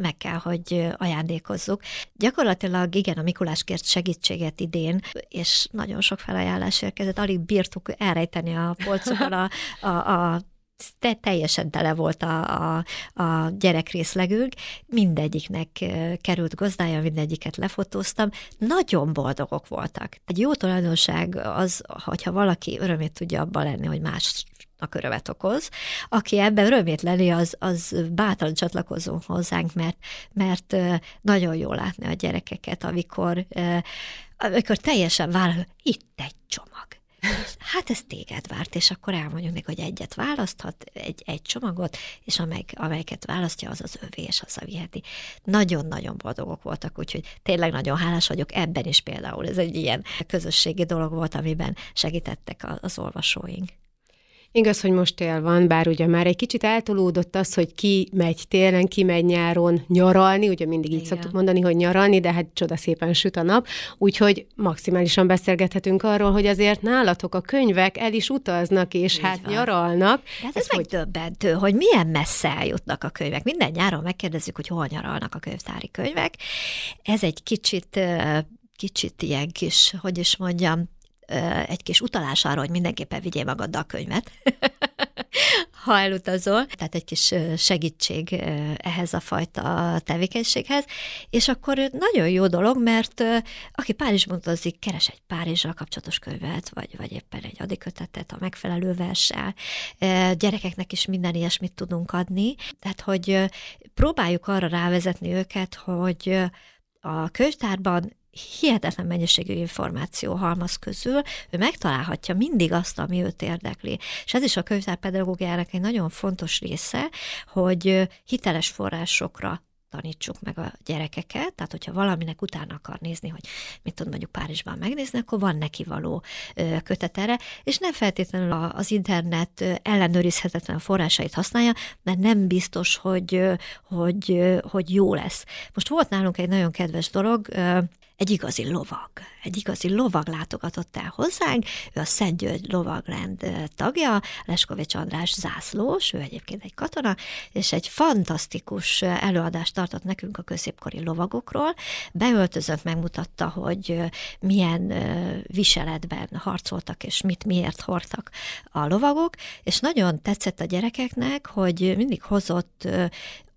meg kell, hogy ajándékozzuk. Gyakorlatilag igen, a Mikulás kért segítséget idén, és nagyon sok felajánlás érkezett, alig bírtuk elrejteni a polcokon a, a, a te teljesen tele volt a, a, a gyerekrészlegünk, mindegyiknek került gazdája, mindegyiket lefotóztam, nagyon boldogok voltak. Egy jó tulajdonság az, hogyha valaki örömét tudja abban lenni, hogy más örömet okoz. Aki ebben örömét leli, az, az bátran csatlakozó hozzánk, mert, mert nagyon jó látni a gyerekeket, amikor, amikor teljesen vár, itt egy csomag hát ez téged várt, és akkor elmondjuk neki, hogy egyet választhat, egy, egy csomagot, és amelyik, amelyiket választja, az az övé, és viheti. Nagyon-nagyon boldogok voltak, úgyhogy tényleg nagyon hálás vagyok ebben is például. Ez egy ilyen közösségi dolog volt, amiben segítettek az olvasóink. Igaz, hogy most tél van, bár ugye már egy kicsit eltolódott az, hogy ki megy télen, ki megy nyáron nyaralni, ugye mindig így Igen. szoktuk mondani, hogy nyaralni, de hát csoda szépen süt a nap, úgyhogy maximálisan beszélgethetünk arról, hogy azért nálatok a könyvek el is utaznak, és így hát van. nyaralnak. De hát ez, ez hogy... megdöbbentő, hogy milyen messze eljutnak a könyvek. Minden nyáron megkérdezzük, hogy hol nyaralnak a könyvtári könyvek. Ez egy kicsit kicsit ilyen kis, hogy is mondjam, egy kis utalás arra, hogy mindenképpen vigyél magaddal a könyvet, *laughs* ha elutazol. Tehát egy kis segítség ehhez a fajta tevékenységhez. És akkor nagyon jó dolog, mert aki Párizsban utazik, keres egy Párizsral kapcsolatos könyvet, vagy, vagy éppen egy adikötetet a megfelelő verssel. Gyerekeknek is minden ilyesmit tudunk adni. Tehát, hogy próbáljuk arra rávezetni őket, hogy a könyvtárban hihetetlen mennyiségű információ halmaz közül, ő megtalálhatja mindig azt, ami őt érdekli. És ez is a könyvtárpedagógiának egy nagyon fontos része, hogy hiteles forrásokra tanítsuk meg a gyerekeket, tehát hogyha valaminek utána akar nézni, hogy mit tud mondjuk Párizsban megnézni, akkor van neki való kötet erre, és nem feltétlenül az internet ellenőrizhetetlen forrásait használja, mert nem biztos, hogy, hogy, hogy jó lesz. Most volt nálunk egy nagyon kedves dolog, egy igazi lovag. Egy igazi lovag látogatott el hozzánk, ő a Szent György lovagrend tagja, Leskovics András zászlós, ő egyébként egy katona, és egy fantasztikus előadást tartott nekünk a középkori lovagokról. Beöltözött, megmutatta, hogy milyen viseletben harcoltak, és mit miért hordtak a lovagok, és nagyon tetszett a gyerekeknek, hogy mindig hozott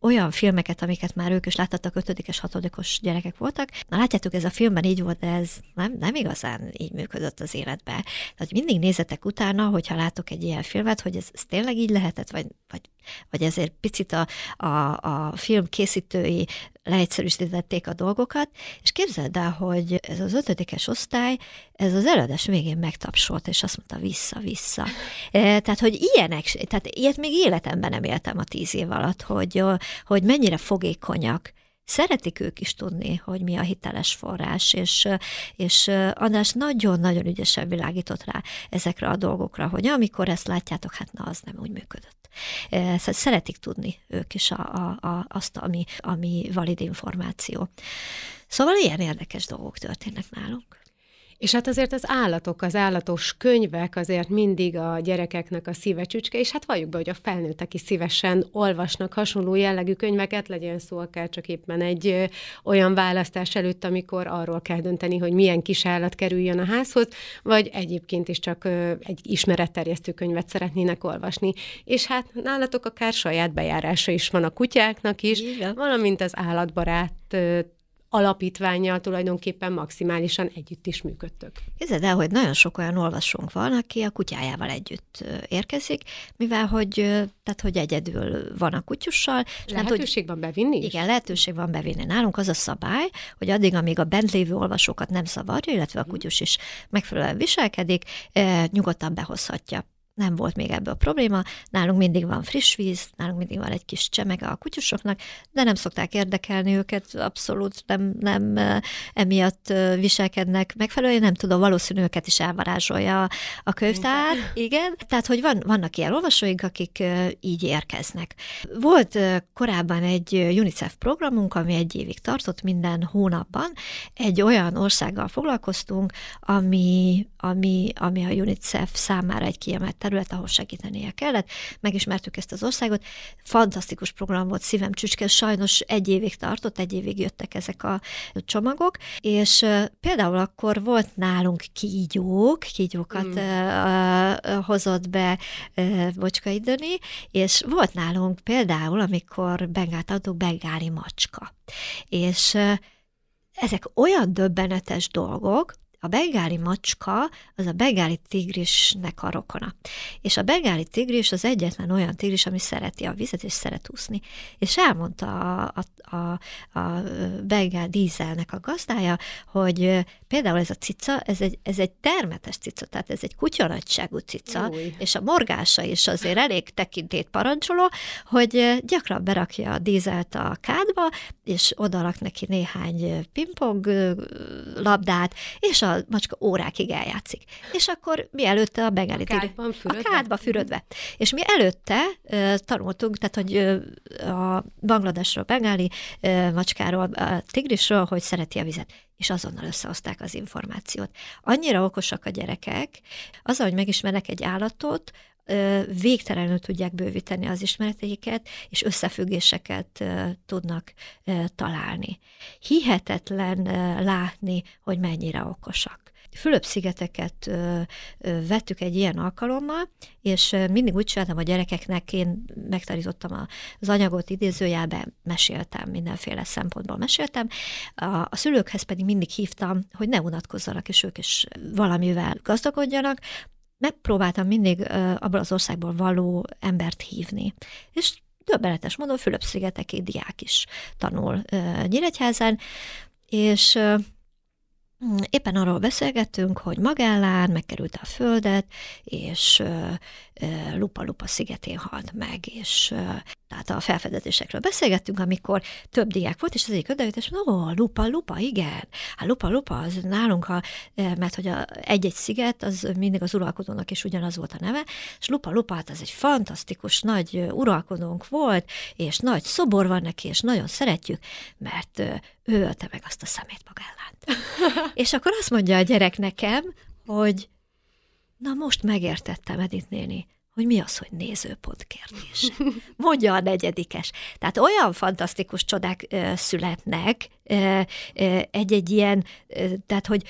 olyan filmeket, amiket már ők is láttattak, ötödikes, hatodikos gyerekek voltak. Na látjátok, ez a filmben így volt, de ez nem, nem igazán így működött az életben. Tehát mindig nézetek utána, hogyha látok egy ilyen filmet, hogy ez, ez tényleg így lehetett, vagy, vagy, vagy ezért picit a, a, a film készítői leegyszerűsítették a dolgokat, és képzeld el, hogy ez az ötödikes osztály, ez az előadás végén megtapsolt, és azt mondta vissza-vissza. E, tehát, hogy ilyenek, tehát ilyet még életemben nem éltem a tíz év alatt, hogy, hogy mennyire fogékonyak, Szeretik ők is tudni, hogy mi a hiteles forrás, és, és András nagyon-nagyon ügyesen világított rá ezekre a dolgokra, hogy amikor ezt látjátok, hát na, az nem úgy működött. Szóval szeretik tudni ők is a, a, a, azt, ami, ami valid információ. Szóval ilyen érdekes dolgok történnek nálunk. És hát azért az állatok, az állatos könyvek azért mindig a gyerekeknek a szívecsücske, és hát valljuk be, hogy a felnőttek is szívesen olvasnak hasonló jellegű könyveket, legyen szó akár csak éppen egy olyan választás előtt, amikor arról kell dönteni, hogy milyen kis állat kerüljön a házhoz, vagy egyébként is csak egy ismeretterjesztő könyvet szeretnének olvasni. És hát nálatok akár saját bejárása is van a kutyáknak is, Igen. valamint az állatbarát alapítványjal tulajdonképpen maximálisan együtt is működtök. Képzeld el, hogy nagyon sok olyan olvasónk van, aki a kutyájával együtt érkezik, mivel hogy, tehát, hogy egyedül van a kutyussal. Lehetőség van bevinni is? Igen, lehetőség van bevinni. Nálunk az a szabály, hogy addig, amíg a bent lévő olvasókat nem zavarja, illetve a kutyus is megfelelően viselkedik, nyugodtan behozhatja nem volt még ebből a probléma. Nálunk mindig van friss víz, nálunk mindig van egy kis csemege a kutyusoknak, de nem szokták érdekelni őket, abszolút nem, nem emiatt viselkednek megfelelően, nem tudom, valószínű őket is elvarázsolja a könyvtár, igen. Tehát, hogy van, vannak ilyen olvasóink, akik így érkeznek. Volt korábban egy UNICEF programunk, ami egy évig tartott minden hónapban. Egy olyan országgal foglalkoztunk, ami, ami, ami a UNICEF számára egy kiemelt terület, ahol segítenie kellett. Megismertük ezt az országot. Fantasztikus program volt, szívem csücske, sajnos egy évig tartott, egy évig jöttek ezek a csomagok, és például akkor volt nálunk kígyók, kígyókat mm. hozott be Bocskai Döni, és volt nálunk például, amikor bengált adó bengáli macska. És ezek olyan döbbenetes dolgok, a bengáli macska az a bengáli tigrisnek a rokona. És a bengáli tigris az egyetlen olyan tigris, ami szereti a vizet, és szeret úszni. És elmondta a, a, a, a bengál dízelnek a gazdája, hogy például ez a cica, ez egy, ez egy termetes cica, tehát ez egy kutyanagyságú cica, Új. és a morgása is azért elég tekintét parancsoló, hogy gyakran berakja a dízelt a kádba, és odarak neki néhány pingpong labdát, és a macska órákig eljátszik. És akkor mi előtte a bengáli a kádban fürödve. A kádba fürödve. És mi előtte uh, tanultunk, tehát hogy uh, a Bangladesről, bengáli uh, macskáról, a tigrisről, hogy szereti a vizet és azonnal összehozták az információt. Annyira okosak a gyerekek, az, hogy megismernek egy állatot, végtelenül tudják bővíteni az ismereteiket, és összefüggéseket tudnak találni. Hihetetlen látni, hogy mennyire okosak. Fülöp-szigeteket vettük egy ilyen alkalommal, és mindig úgy csináltam a gyerekeknek, én megtanítottam az anyagot idézőjelben, meséltem, mindenféle szempontból meséltem. A, a szülőkhez pedig mindig hívtam, hogy ne unatkozzanak, és ők is valamivel gazdagodjanak, megpróbáltam mindig abból az országból való embert hívni. És döbbenetes módon Fülöp-szigeteki diák is tanul Nyíregyházán, és éppen arról beszélgettünk, hogy Magellán megkerült a földet, és Lupa-Lupa szigetén halt meg, és tehát a felfedezésekről beszélgettünk, amikor több diák volt, és az egyik odajött, és mondta, ó, Lupa, Lupa, igen. Hát Lupa, Lupa, az nálunk, ha, mert hogy egy-egy sziget, az mindig az uralkodónak is ugyanaz volt a neve, és Lupa, Lupa, hát az egy fantasztikus nagy uralkodónk volt, és nagy szobor van neki, és nagyon szeretjük, mert ő ölte meg azt a szemét magállát. *laughs* és akkor azt mondja a gyerek nekem, hogy na most megértettem, Edith néni, hogy mi az, hogy nézőpont kérdés. Mondja a negyedikes. Tehát olyan fantasztikus csodák ö, születnek egy-egy ilyen, ö, tehát hogy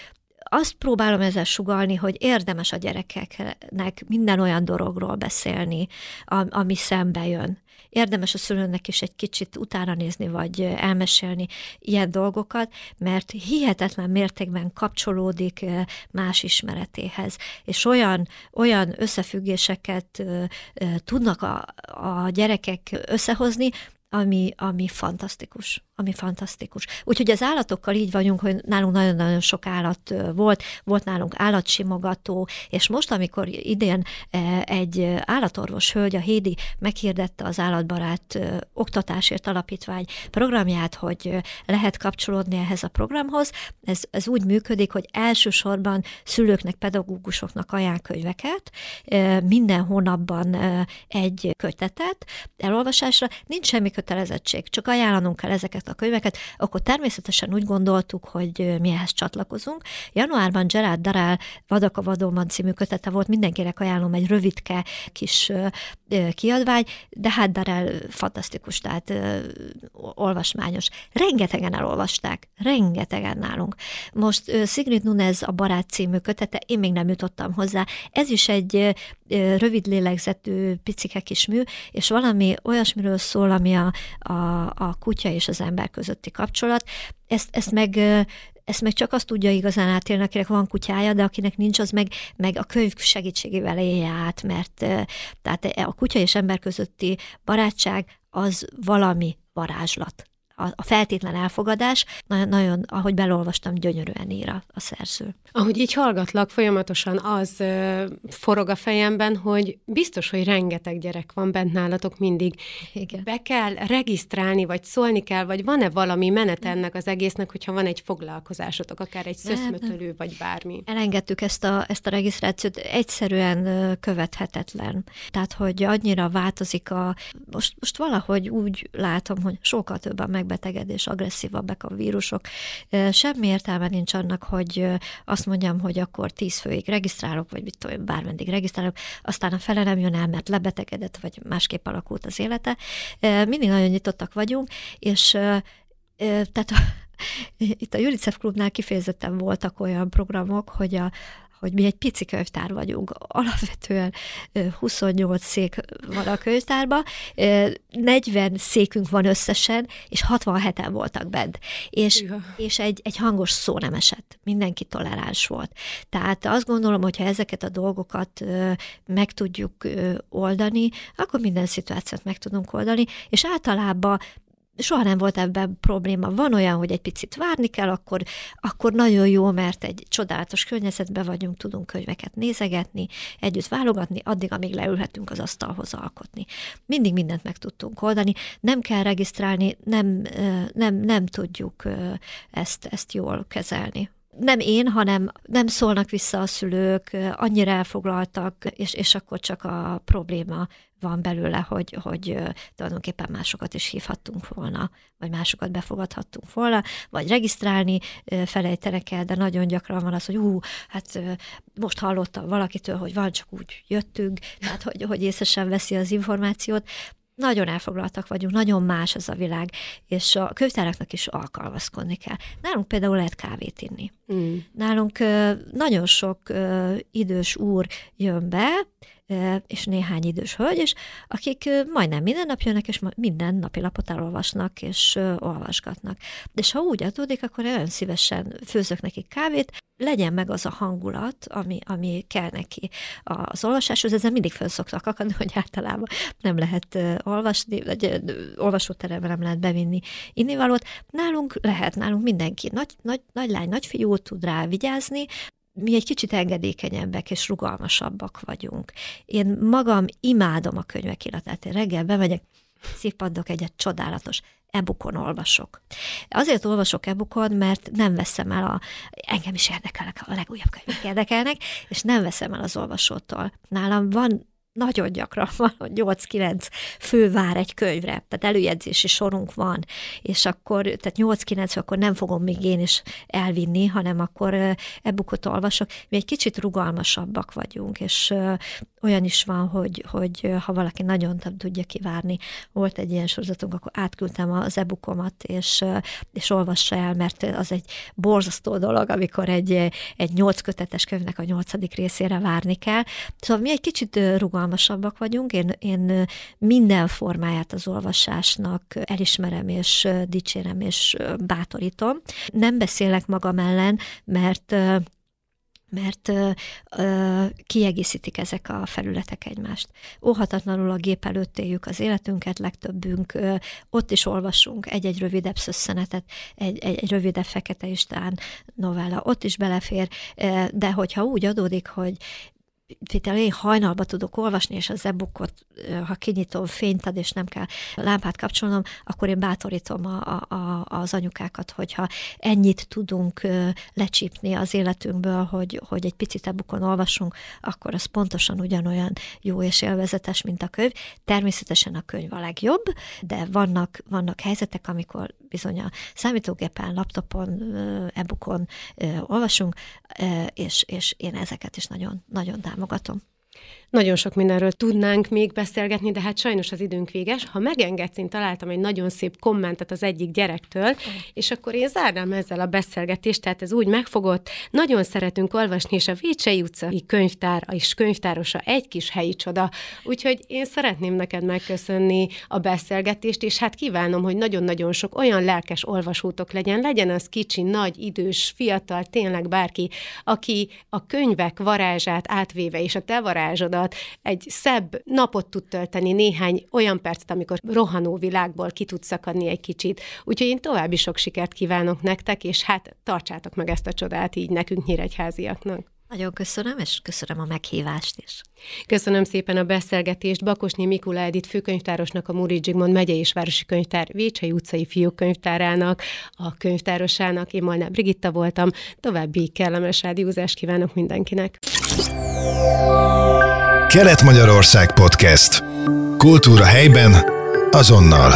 azt próbálom ezzel sugalni, hogy érdemes a gyerekeknek minden olyan dologról beszélni, ami szembe jön érdemes a szülőnek is egy kicsit utána nézni, vagy elmesélni ilyen dolgokat, mert hihetetlen mértékben kapcsolódik más ismeretéhez, és olyan, olyan összefüggéseket tudnak a, a gyerekek összehozni, ami, ami fantasztikus ami fantasztikus. Úgyhogy az állatokkal így vagyunk, hogy nálunk nagyon-nagyon sok állat volt, volt nálunk állatsimogató, és most, amikor idén egy állatorvos hölgy, a Hédi meghirdette az állatbarát oktatásért alapítvány programját, hogy lehet kapcsolódni ehhez a programhoz, ez, ez úgy működik, hogy elsősorban szülőknek, pedagógusoknak ajánl könyveket, minden hónapban egy kötetet elolvasásra, nincs semmi kötelezettség, csak ajánlanunk kell ezeket ezeket a könyveket, akkor természetesen úgy gondoltuk, hogy mi ehhez csatlakozunk. Januárban Gerard Darál Vadak a Vadóban című kötete volt, mindenkinek ajánlom egy rövidke kis kiadvány, de hát Darál fantasztikus, tehát olvasmányos. Rengetegen elolvasták, rengetegen nálunk. Most Sigrid Nunez a Barát című kötete, én még nem jutottam hozzá. Ez is egy rövid lélegzetű picike kis mű, és valami olyasmiről szól, ami a, a, a kutya és az ember közötti kapcsolat. Ezt, ezt meg ezt meg csak azt tudja igazán átélni, akinek van kutyája, de akinek nincs, az meg, meg a könyv segítségével élje át, mert tehát a kutya és ember közötti barátság az valami varázslat a feltétlen elfogadás, nagyon, nagyon, ahogy belolvastam, gyönyörűen ír a, a szerző. Ahogy így hallgatlak, folyamatosan az ö, forog a fejemben, hogy biztos, hogy rengeteg gyerek van bent nálatok mindig. Igen. Be kell regisztrálni, vagy szólni kell, vagy van-e valami menet ennek az egésznek, hogyha van egy foglalkozásotok, akár egy szöszmötölő, vagy bármi? Elengedtük ezt a, ezt a regisztrációt, egyszerűen követhetetlen. Tehát, hogy annyira változik a... Most, most valahogy úgy látom, hogy sokkal többen meg megbetegedés, agresszívabbak a vírusok. Semmi értelme nincs annak, hogy azt mondjam, hogy akkor tíz főig regisztrálok, vagy mit tudom, bármeddig regisztrálok, aztán a fele nem jön el, mert lebetegedett, vagy másképp alakult az élete. Mindig nagyon nyitottak vagyunk, és tehát *laughs* itt a UNICEF klubnál kifejezetten voltak olyan programok, hogy a, hogy mi egy pici könyvtár vagyunk. Alapvetően 28 szék van a könyvtárban, 40 székünk van összesen, és 67-en voltak bent. És, és egy, egy hangos szó nem esett. Mindenki toleráns volt. Tehát azt gondolom, hogy ha ezeket a dolgokat meg tudjuk oldani, akkor minden szituációt meg tudunk oldani, és általában soha nem volt ebben probléma. Van olyan, hogy egy picit várni kell, akkor, akkor nagyon jó, mert egy csodálatos környezetben vagyunk, tudunk könyveket nézegetni, együtt válogatni, addig, amíg leülhetünk az asztalhoz alkotni. Mindig mindent meg tudtunk oldani, nem kell regisztrálni, nem, nem, nem tudjuk ezt, ezt jól kezelni nem én, hanem nem szólnak vissza a szülők, annyira elfoglaltak, és, és akkor csak a probléma van belőle, hogy, hogy tulajdonképpen másokat is hívhattunk volna, vagy másokat befogadhattunk volna, vagy regisztrálni felejtenek el, de nagyon gyakran van az, hogy ú, hát most hallottam valakitől, hogy van, csak úgy jöttünk, tehát hogy, hogy észre sem veszi az információt, nagyon elfoglaltak vagyunk, nagyon más ez a világ, és a könyvtáraknak is alkalmazkodni kell. Nálunk például lehet kávét inni. Mm. Nálunk nagyon sok idős úr jön be, és néhány idős hölgy, és akik majdnem minden nap jönnek, és minden napi lapot elolvasnak, és olvasgatnak. De ha úgy adódik, akkor olyan szívesen főzök nekik kávét, legyen meg az a hangulat, ami, ami kell neki az olvasáshoz, ezzel mindig föl szoktak akadni, hogy általában nem lehet olvasni, vagy olvasóterembe nem lehet bevinni innivalót. Nálunk lehet, nálunk mindenki, nagy, nagy, nagy lány, nagy fiú tud rá vigyázni, mi egy kicsit engedékenyebbek és rugalmasabbak vagyunk. Én magam imádom a könyvek illatát. Én reggel bemegyek, szívpaddok egyet, csodálatos e-bookon olvasok. Azért olvasok e-bookon, mert nem veszem el a, engem is érdekelnek, a legújabb könyvek érdekelnek, és nem veszem el az olvasótól. Nálam van nagyon gyakran *laughs* van, hogy 8-9 fő vár egy könyvre, tehát előjegyzési sorunk van, és akkor, tehát 8-9 akkor nem fogom még én is elvinni, hanem akkor e-bookot olvasok. Mi egy kicsit rugalmasabbak vagyunk, és olyan is van, hogy, hogy ha valaki nagyon nem tudja kivárni, volt egy ilyen sorozatunk, akkor átküldtem az e-bookomat, és, és olvassa el, mert az egy borzasztó dolog, amikor egy, egy nyolc kötetes könyvnek a nyolcadik részére várni kell. Szóval mi egy kicsit rugalmasabbak vagyunk, én, én minden formáját az olvasásnak elismerem, és dicsérem, és bátorítom. Nem beszélek magam ellen, mert mert ö, ö, kiegészítik ezek a felületek egymást. Óhatatlanul a gép előtt éljük az életünket, legtöbbünk ö, ott is olvasunk egy-egy rövidebb szösszenetet, egy, egy, rövidebb Fekete István novella, ott is belefér, de hogyha úgy adódik, hogy például én hajnalba tudok olvasni, és az e-bookot, ha kinyitom, fényt ad, és nem kell lámpát kapcsolnom, akkor én bátorítom a, a, az anyukákat, hogyha ennyit tudunk lecsípni az életünkből, hogy, hogy egy picit e-bookon olvasunk, akkor az pontosan ugyanolyan jó és élvezetes, mint a könyv. Természetesen a könyv a legjobb, de vannak, vannak helyzetek, amikor bizony a számítógépen, laptopon, e-bookon olvasunk, és, és én ezeket is nagyon, nagyon támogatom. Nagyon sok mindenről tudnánk még beszélgetni, de hát sajnos az időnk véges. Ha megengedsz, én találtam egy nagyon szép kommentet az egyik gyerektől, és akkor én zárnám ezzel a beszélgetést, tehát ez úgy megfogott. Nagyon szeretünk olvasni, és a Vécsei utcai könyvtár és könyvtárosa egy kis helyi csoda. Úgyhogy én szeretném neked megköszönni a beszélgetést, és hát kívánom, hogy nagyon-nagyon sok olyan lelkes olvasótok legyen, legyen az kicsi, nagy, idős, fiatal, tényleg bárki, aki a könyvek varázsát átvéve, és a te varázsodat alatt egy szebb napot tud tölteni, néhány olyan percet, amikor rohanó világból ki tud szakadni egy kicsit. Úgyhogy én további sok sikert kívánok nektek, és hát tartsátok meg ezt a csodát így nekünk nyíregyháziaknak. Nagyon köszönöm, és köszönöm a meghívást is. Köszönöm szépen a beszélgetést Bakosnyi Mikula Edith főkönyvtárosnak, a Múri Zsigmond megyei és városi könyvtár Vécsei utcai fiúkönyvtárának, a könyvtárosának. Én Molnár Brigitta voltam. További kellemes rádiózást kívánok mindenkinek. Kelet-Magyarország Podcast. Kultúra helyben, azonnal.